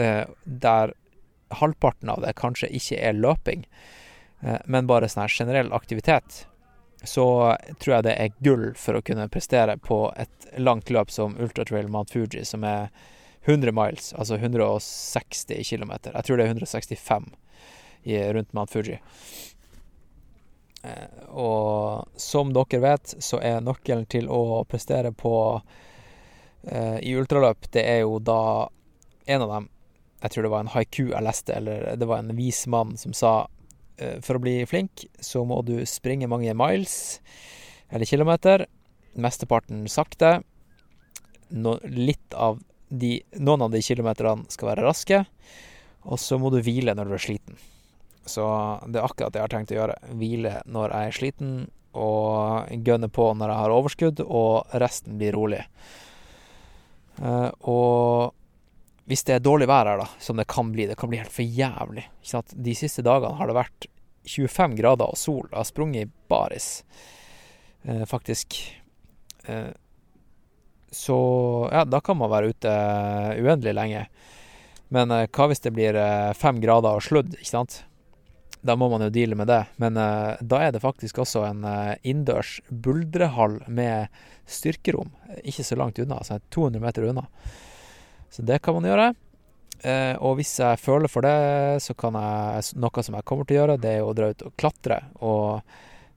eh, der halvparten av det kanskje ikke er løping, men bare sånn her generell aktivitet, så tror jeg det er gull for å kunne prestere på et langt løp som Ultratrail Mount Fuji, som er 100 miles, altså 160 km. Jeg tror det er 165 i, rundt Mount Fuji. Eh, og som dere vet, så er nøkkelen til å prestere på eh, i ultraløp, det er jo da en av dem Jeg tror det var en haiku jeg leste, eller det var en vis mann som sa for å bli flink, så må du springe mange miles eller kilometer. Mesteparten sakte. No, litt av de, noen av de kilometerne skal være raske. Og så må du hvile når du er sliten. Så det er akkurat det jeg har tenkt å gjøre. Hvile når jeg er sliten, og gønne på når jeg har overskudd, og resten blir rolig. Eh, og hvis det er dårlig vær her, da, som det kan bli, det kan bli helt for jævlig. Ikke sant? De siste dagene har det vært 25 grader og sol. Jeg har sprunget i baris, eh, faktisk. Eh, så ja, da kan man være ute uendelig lenge. Men eh, hva hvis det blir eh, fem grader og sludd, ikke sant? Da må man jo deale med det. Men eh, da er det faktisk også en eh, innendørs buldrehall med styrkerom. Ikke så langt unna, altså 200 meter unna. Så det kan man gjøre. Eh, og hvis jeg føler for det, så kan jeg Noe som jeg kommer til å gjøre, det er å dra ut og klatre. Og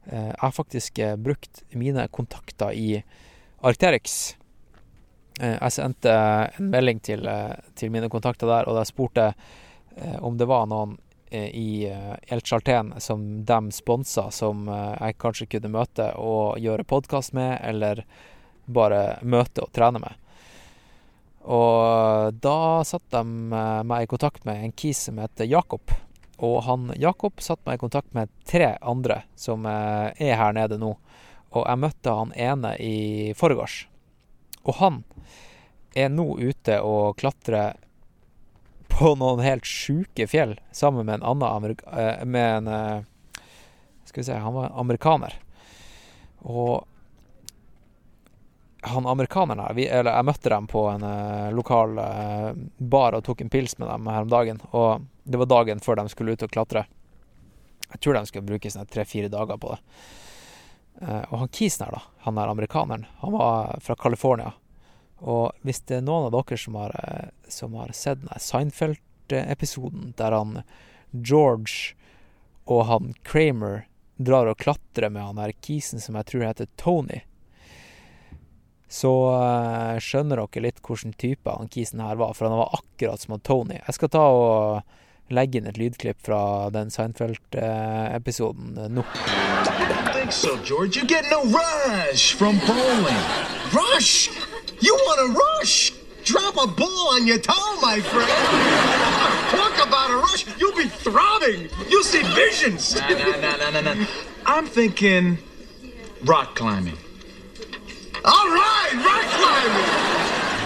eh, jeg har faktisk eh, brukt mine kontakter i Arcterix. Jeg sendte en melding til, til mine kontakter der, og jeg spurte jeg om det var noen i El Charten som de sponsa, som jeg kanskje kunne møte og gjøre podkast med, eller bare møte og trene med. Og da satte de eh, meg i kontakt med en kis som heter Jakob. Og han Jakob satte meg i kontakt med tre andre som eh, er her nede nå. Og jeg møtte han ene i forgårs. Og han er nå ute og klatrer på noen helt sjuke fjell sammen med en annen eh, Med en Skal vi se, han var amerikaner. Og han amerikaneren her, vi, eller jeg møtte dem på en uh, lokal uh, bar og tok en pils med dem her om dagen. Og det var dagen før de skulle ut og klatre. Jeg tror de skulle bruke sånn tre-fire dager på det. Uh, og han kisen her, da, han der amerikaneren, han var fra California. Og hvis det er noen av dere som har, som har sett den Seinfeld-episoden der han George og han Kramer drar og klatrer med han der kisen som jeg tror heter Tony, så eh, skjønner dere litt hvilken type han kisen her var, for han var akkurat som Tony. Jeg skal ta og legge inn et lydklipp fra den Seinfeld-episoden nå. don't think so, George. You're getting a rush from bowling. Rush? You want a rush? Drop a ball on your toe, my friend. Talk about a rush. You'll be throbbing. You'll see visions. No, no, no, no, no, no. I'm thinking rock climbing. All right, rock climbing.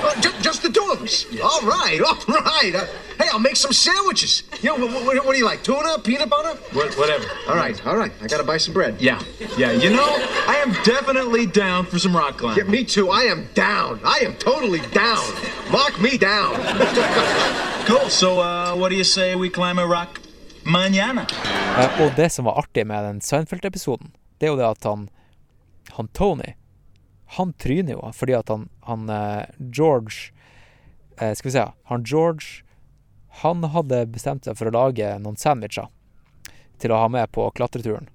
Oh, ju- just the two of us. All right, <laughs> all right. Uh, hey, I'll make some sandwiches. You know, what, what, what do you like? Tuna, peanut butter? What, whatever. All right, all right. I gotta buy some bread. Yeah, yeah. You know, I am definitely down for some rock climbing. Yeah, me too. I am down. I am totally down. Mark me down. <laughs> Cool. So, uh, what do you say we climb a rock mañana? Eh, og det som var artig med den Seinfeld-episoden, det er jo det at han, han Tony Han tryner jo fordi at han, han eh, George eh, Skal vi se Han George Han hadde bestemt seg for å lage noen sandwicher til å ha med på klatreturen.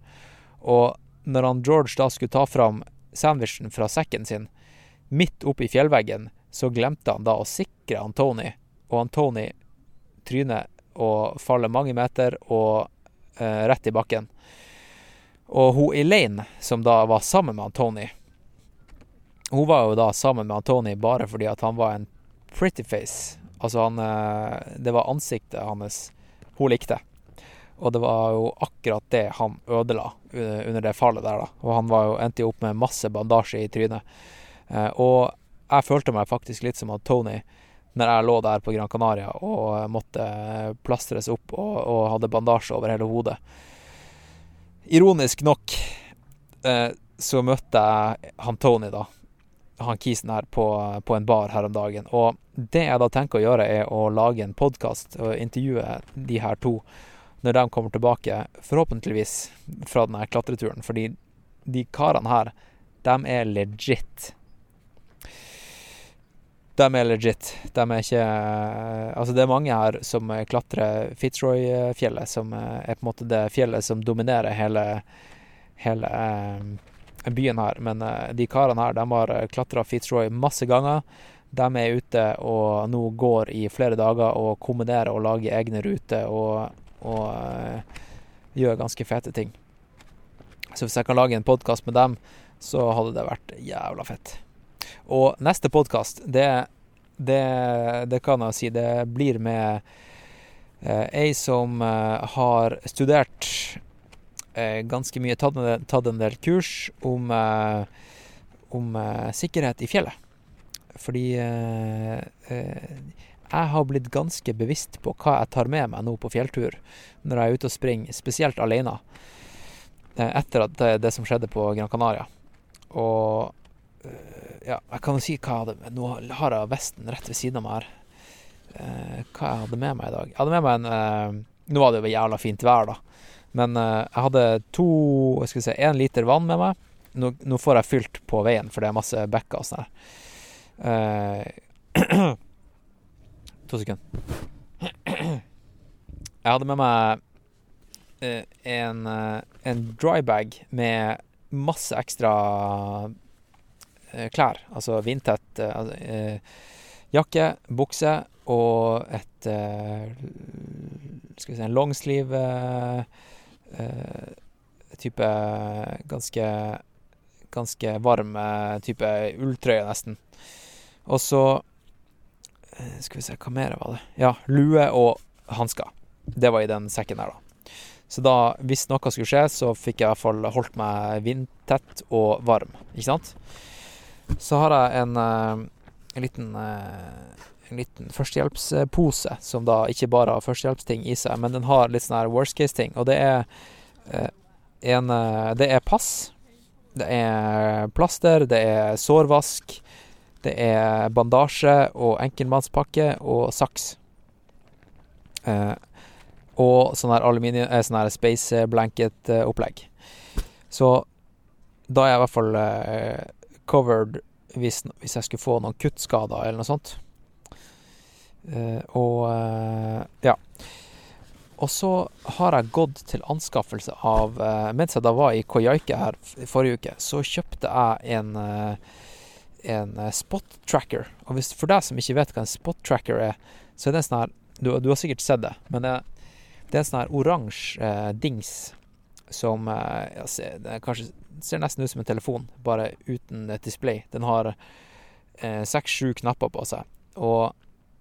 Og når han George da skulle ta fram sandwichen fra sekken sin midt oppe i fjellveggen, så glemte han da å sikre han Tony, og han Tony tryner og faller mange meter og eh, rett i bakken. Og hun Elaine, som da var sammen med han Tony Hun var jo da sammen med Tony bare fordi at han var en pretty face. Altså han eh, Det var ansiktet hans hun likte. Og det var jo akkurat det han ødela eh, under det fallet der, da. Og han jo, endte jo opp med masse bandasje i trynet. Eh, og jeg følte meg faktisk litt som at Tony når jeg lå der på Gran Canaria og måtte plastres opp og, og hadde bandasje over hele hodet. Ironisk nok så møtte jeg han Tony, da. Han kisen her på, på en bar her om dagen. Og det jeg da tenker å gjøre, er å lage en podkast og intervjue de her to når de kommer tilbake, forhåpentligvis fra denne klatreturen. Fordi de karene her, de er legit. De er legit. De er ikke Altså, det er mange her som klatrer Fitzroy-fjellet, som er på en måte det fjellet som dominerer hele, hele eh, byen her. Men eh, de karene her, de har klatra Fitzroy masse ganger. De er ute og nå går i flere dager og kombinerer og lager egne ruter og, og eh, gjør ganske fete ting. Så hvis jeg kan lage en podkast med dem, så hadde det vært jævla fett. Og neste podkast, det, det, det kan jeg si, det blir med eh, ei som eh, har studert eh, ganske mye, tatt tatt en del kurs om, eh, om eh, sikkerhet i fjellet. Fordi eh, eh, jeg har blitt ganske bevisst på hva jeg tar med meg nå på fjelltur når jeg er ute og springer, spesielt alene. eh, Etter det, det som skjedde på Gran Canaria. Og eh, ja, jeg kan jo si hva jeg hadde. Nå har jeg vesten rett ved siden av meg her. Eh, hva jeg hadde med meg i dag. Jeg hadde med meg en eh, Nå var det jo jævla fint vær, da. Men eh, jeg hadde to jeg skal si, én liter vann med meg. Nå, nå får jeg fylt på veien, for det er masse bekker og sånn her. Eh, <clears throat> to sekunder. <clears throat> Jeg hadde med meg eh, en, en dry bag med masse ekstra klær. Altså vindtett altså, jakke, bukse og et Skal vi si en longsleeve type ganske ganske varm eh, type ulltrøye, nesten. Og så eh, Skal vi se, hva mer var det? Ja, lue og hansker. Det var i den sekken her, da. Så da, hvis noe skulle skje, så fikk jeg i hvert fall holdt meg vindtett og varm, ikke sant? Så har jeg en, eh, en liten eh, en liten førstehjelpspose som da ikke bare har førstehjelpsting i seg, men den har litt sånn her worst case-ting. Og det er eh, en eh, Det er pass. Det er plaster, det er sårvask, det er bandasje og enkeltmannspakke og saks. Eh, og sånn her aluminium Sånn her space blanket-opplegg. Så da er jeg i hvert fall covered hvis, hvis jeg skulle få noen kuttskader eller noe sånt. Eh, og eh, ja. Og så har jeg gått til anskaffelse av eh, Mens jeg da var i Koyaike her forrige uke, så kjøpte jeg en en spot tracker. Og hvis, for deg som ikke vet hva en spot tracker er, så er det en sånn her Du, du har sikkert sett det, men det, det er en sånn her oransje dings som ja, ser, er kanskje ser nesten ut som en telefon, bare uten et display. Den har seks-sju knapper på seg. Og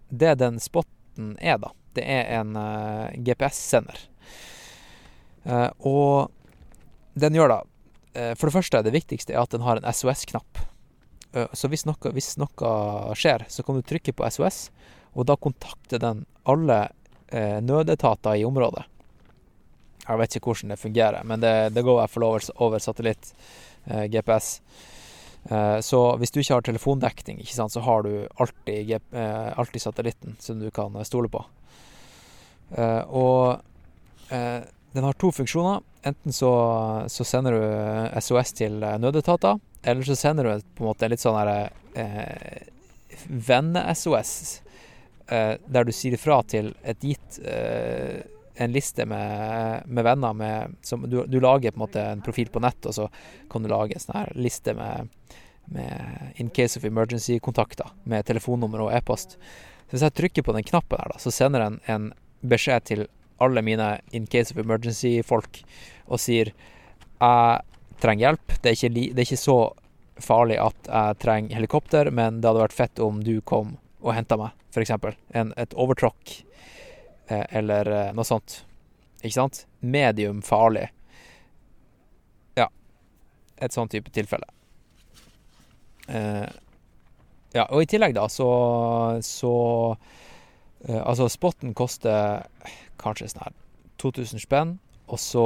det den spotten er, da, det er en uh, GPS-sender. Uh, og den gjør da uh, For det første, det viktigste er at den har en SOS-knapp. Eh, Så hvis noe, hvis noe skjer, så kan du trykke på SOS, og da kontakter den alle eh, nødetater i området. Jeg vet ikke hvordan det fungerer, men det, det går i hvert fall over, satellitt, eh, GPS. Eh, så hvis du ikke har telefondekning, ikke sant, så har du alltid, eh, alltid satellitten som du kan eh, stole på. Og den har to funksjoner. Enten så, så sender du SOS til nødetater, eller så sender du på en måte litt sånn her eh, venne-SOS, eh, der du sier ifra til et gitt eh, en liste med, med venner med, som du, du lager på en måte en profil på nett, og så kan du lage en sånn her liste med, med in case of emergency-kontakter med telefonnummer og e-post. Så hvis jeg trykker på den knappen her, da, så sender den en beskjed til alle mine in case of emergency-folk og sier jeg trenger hjelp. Det er, ikke det er ikke så farlig at jeg trenger helikopter, men det hadde vært fett om du kom og henta meg, f.eks. Et overtråkk eh, eller eh, noe sånt. Ikke sant? Medium farlig. Ja. Et sånn type tilfelle. Eh, ja, og i tillegg, da, så, så eh, Altså, spotten koster kanskje sånn her 2000 spenn, og så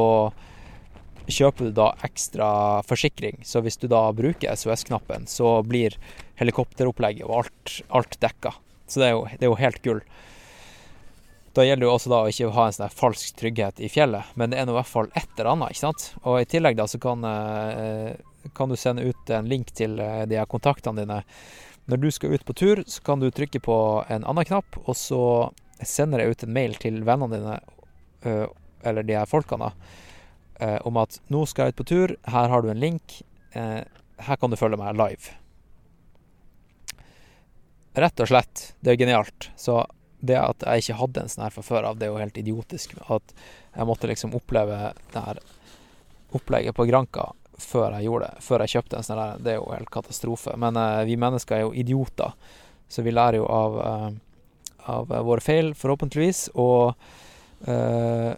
kjøper du da ekstra forsikring. Så hvis du da bruker SOS-knappen, så blir helikopteropplegget og alt, alt dekka. Så det er, jo, det er jo helt gull. Da gjelder det jo også da å ikke ha en sånn falsk trygghet i fjellet, men det er nå i hvert fall et eller annet, ikke sant. Og i tillegg da så kan, eh, kan du sende ut en link til eh, de her kontaktene dine. Når du skal ut på tur, så kan du trykke på en annen knapp, og så sender jeg ut en mail til vennene dine, eller de her folkene, eh, om at nå skal jeg ut på tur, her har du en link, eh, her kan du følge meg live. Rett og slett, det er genialt. Så det at jeg ikke hadde en sånn her fra før av, det er jo helt idiotisk. At jeg måtte liksom oppleve det her opplegget på Granka før jeg gjorde det. Før jeg kjøpte en sånn der. det er jo helt katastrofe. Men eh, vi mennesker er jo idioter, så vi lærer jo av, eh, av våre feil, forhåpentligvis. Og eh,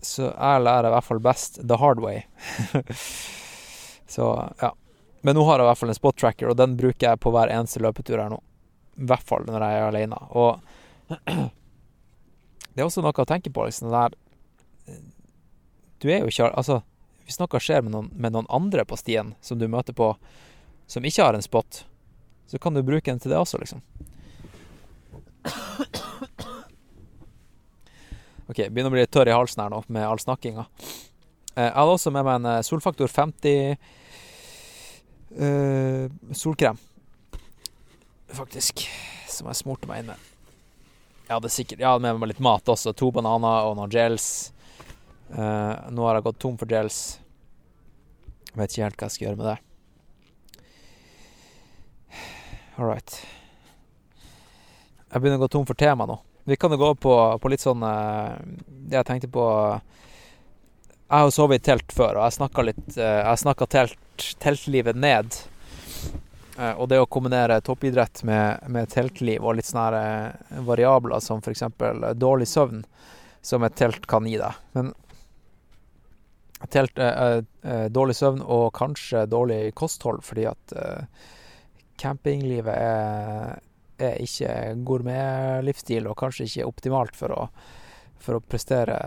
så jeg lærer i hvert fall best the hard way. <laughs> så ja. Men nå har jeg i hvert fall en spot tracker, og den bruker jeg på hver eneste løpetur her nå. I hvert fall når jeg er alene. Og <clears throat> det er også noe å tenke på, liksom det der Du er jo ikke Altså, hvis noe skjer med noen, med noen andre på stien som du møter på, som ikke har en spot, så kan du bruke den til det også, liksom. OK, begynner å bli litt tørr i halsen her nå med all snakkinga. Eh, Jeg hadde også med meg en eh, Solfaktor 50 uh, solkrem, faktisk, som jeg smurte meg inn med. Jeg hadde sikkert Jeg hadde med meg litt mat også. To bananer og noen gels. Eh, nå har jeg gått tom for gels. Vet ikke helt hva jeg skal gjøre med det. All right. Jeg begynner å gå tom for tema nå. Vi kan jo gå på, på litt sånn uh, jeg tenkte på Jeg har jo sovet i telt før, og jeg snakka litt uh, Jeg snakka telt, teltlivet ned. Uh, og det å kombinere toppidrett med, med teltliv og litt sånne variabler som f.eks. dårlig søvn, som et telt kan gi deg. Men telt, eh, eh, dårlig søvn og kanskje dårlig kosthold, fordi at eh, campinglivet er, er ikke gourmetlivsstil, og kanskje ikke optimalt for å, for å prestere,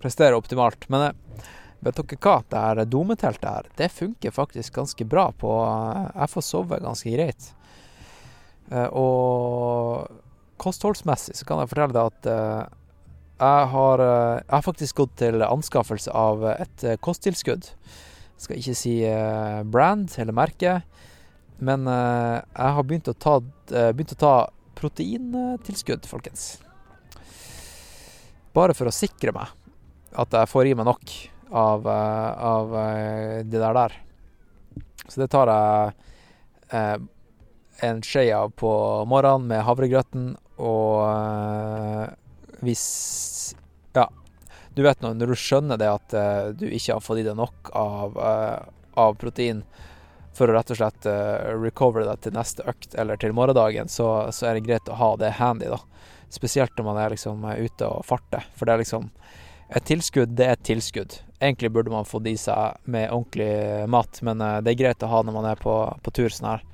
prestere optimalt. Men eh, vet dere hva? Det her dometeltet her, det funker faktisk ganske bra på Jeg får sove ganske greit. Eh, Og kostholdsmessig så kan jeg fortelle deg at eh, jeg har, eh, jeg har faktisk gått til anskaffelse av et eh, kosttilskudd. Jeg skal ikke si eh, brand eller merke, men jeg har begynt å ta, begynt å ta proteintilskudd, folkens. Bare for å sikre meg at jeg får i meg nok av, av det der der. Så det tar jeg en skje av på morgenen med havregrøten, og hvis Ja, du vet nå, når du skjønner det at uh, du ikke har fått i deg nok av, uh, av protein for å rett og slett uh, recover deg til neste økt eller til morgendagen, så, så er det greit å ha det handy, da. Spesielt når man er liksom ute og farter. For det er liksom Et tilskudd, det er et tilskudd. Egentlig burde man fått i seg med ordentlig mat, men det er greit å ha når man er på, på tur sånn her.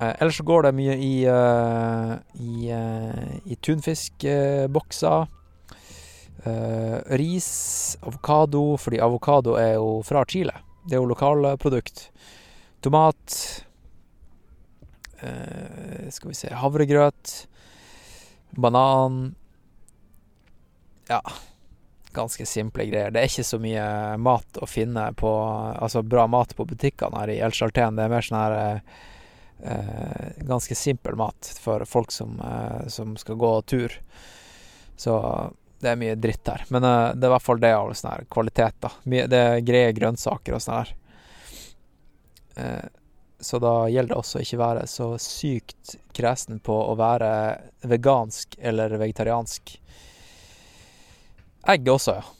Eh, ellers så går det mye i, uh, i, uh, i tunfiskbokser. Uh, ris, avokado, fordi avokado er jo fra Chile. Det er jo lokalprodukt. Tomat. eh, skal vi se Havregrøt. Banan. Ja, ganske simple greier. Det er ikke så mye mat å finne på Altså bra mat på butikkene her i El Charten. Det er mer sånn her ganske simpel mat for folk som, eh, som skal gå tur. Så det er mye dritt her. Men eh, det er i hvert fall det av sånn her kvalitet, da. Det er greie grønnsaker og sånn her. Eh, så da gjelder det også ikke være så sykt kresen på å være vegansk eller vegetariansk. Egg også, ja.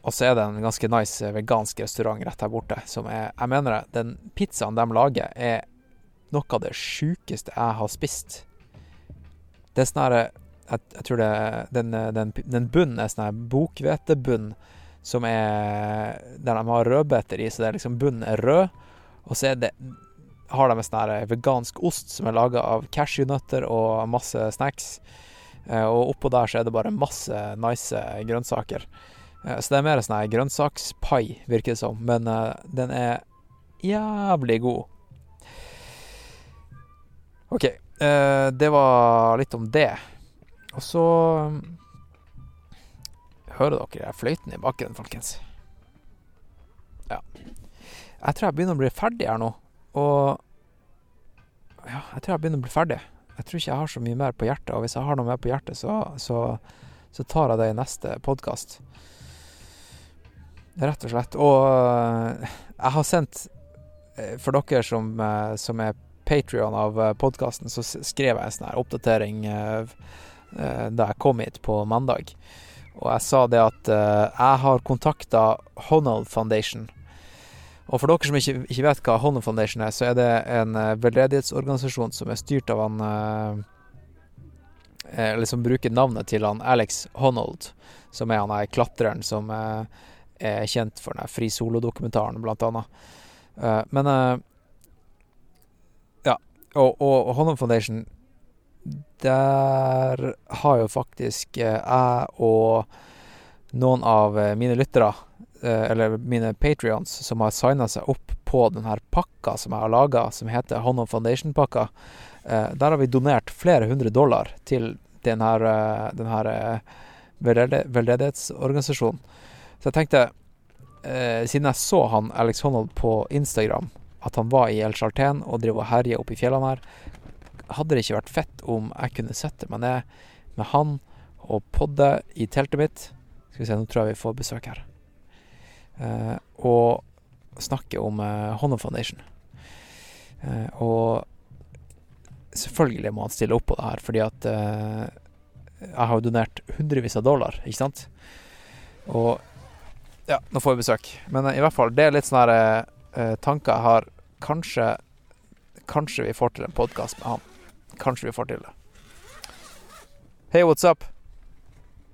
Og så er det en ganske nice vegansk restaurant rett her borte, som er Jeg mener det, den pizzaen de lager, er noe av det sjukeste jeg har spist. Det er sånn her jeg, jeg tror det Den, den, den bunnen er sånn her bokhvetebunn som er Der de har rødbeter i, så det er liksom bunnen er rød. Og så er det har de en sånn her vegansk ost som er laga av cashewnøtter og masse snacks. Eh, og oppå der så er det bare masse nice grønnsaker. Eh, så det er mer sånn grønnsakspai, virker det som. Men eh, den er jævlig god. OK. eh, det var litt om det. Og så mm, Hører dere fløyten i bakken, folkens? Ja. Jeg tror jeg begynner å bli ferdig her nå. Og ja, jeg tror jeg begynner å bli ferdig. Jeg tror ikke jeg har så mye mer på hjertet, og hvis jeg har noe mer på hjertet, så, så, så tar jeg det i neste podkast. Rett og slett. Og øh, jeg har sendt øh, For dere som, øh, som er Patrion av podkasten, så skrev jeg en sånn her oppdatering da jeg kom hit på mandag. Og jeg sa det at jeg har kontakta Honnold Foundation. Og for dere som ikke, ikke vet hva Honnold Foundation er, så er det en eh, veldedighetsorganisasjon som er styrt av han eh, eh, Eller som bruker navnet til han Alex Honnold, som er han her klatreren som eh, er kjent for den Fri Solo-dokumentaren, blant annet. Eh, men uh, Ja. Og, og, Honnold Foundation Der har jo faktisk eh, jeg og noen av mine lyttere eller mine patrions som har signa seg opp på denne pakka som jeg har laga, som heter Honum Foundation-pakka. Der har vi donert flere hundre dollar til denne, her, den her eh, veldedighetsorganisasjonen. Så jeg tenkte, eh, siden jeg så han Alex Honnold på Instagram, at han var i El Charten og driver og herja oppe i fjellene her, hadde det ikke vært fett om jeg kunne sette meg ned med han og podde i teltet mitt. Skal vi se, nå tror jeg vi får besøk her eh, og snakke om eh, Honnold Foundation. Eh, og selvfølgelig må han stille opp på det her, fordi at eh, jeg har jo donert hundrevis av dollar, ikke sant? Og ja, nå får vi besøk. Men eh, i hvert fall, det er litt sånne her, eh, tanker jeg har. Kanskje Kanskje vi får til en podkast med han. Kanskje vi får til det. Hey, what's up?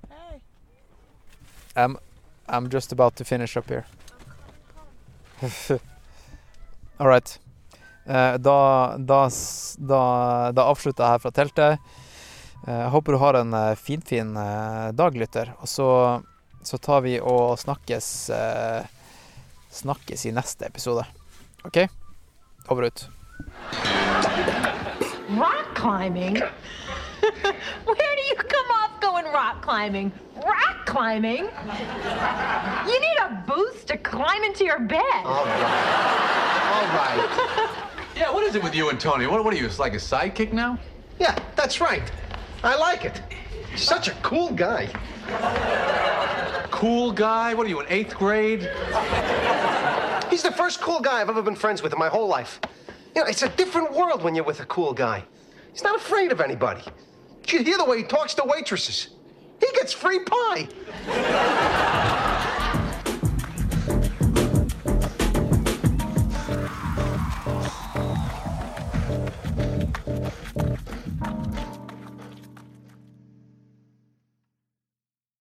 Hey. I'm I'm just about to finish up here. <laughs> All right. Eh, da, da, da, da avslutter jeg her fra teltet. Eh, jeg håper du har en eh, finfin eh, dag, lytter. Og så, så tar vi og snakkes eh, Snakkes i neste episode. OK? Over og ut. Rock climbing? <laughs> Where do you come off going rock climbing? Rock climbing? You need a boost to climb into your bed. All right. All right. <laughs> Yeah, what is it with you and Tony? What, what are you, like a sidekick now? Yeah, that's right. I like it. Such a cool guy. Cool guy? What are you, in eighth grade? He's the first cool guy I've ever been friends with in my whole life. You know, it's a different world when you're with a cool guy. He's not afraid of anybody. You hear the way he talks to waitresses. He gets free pie.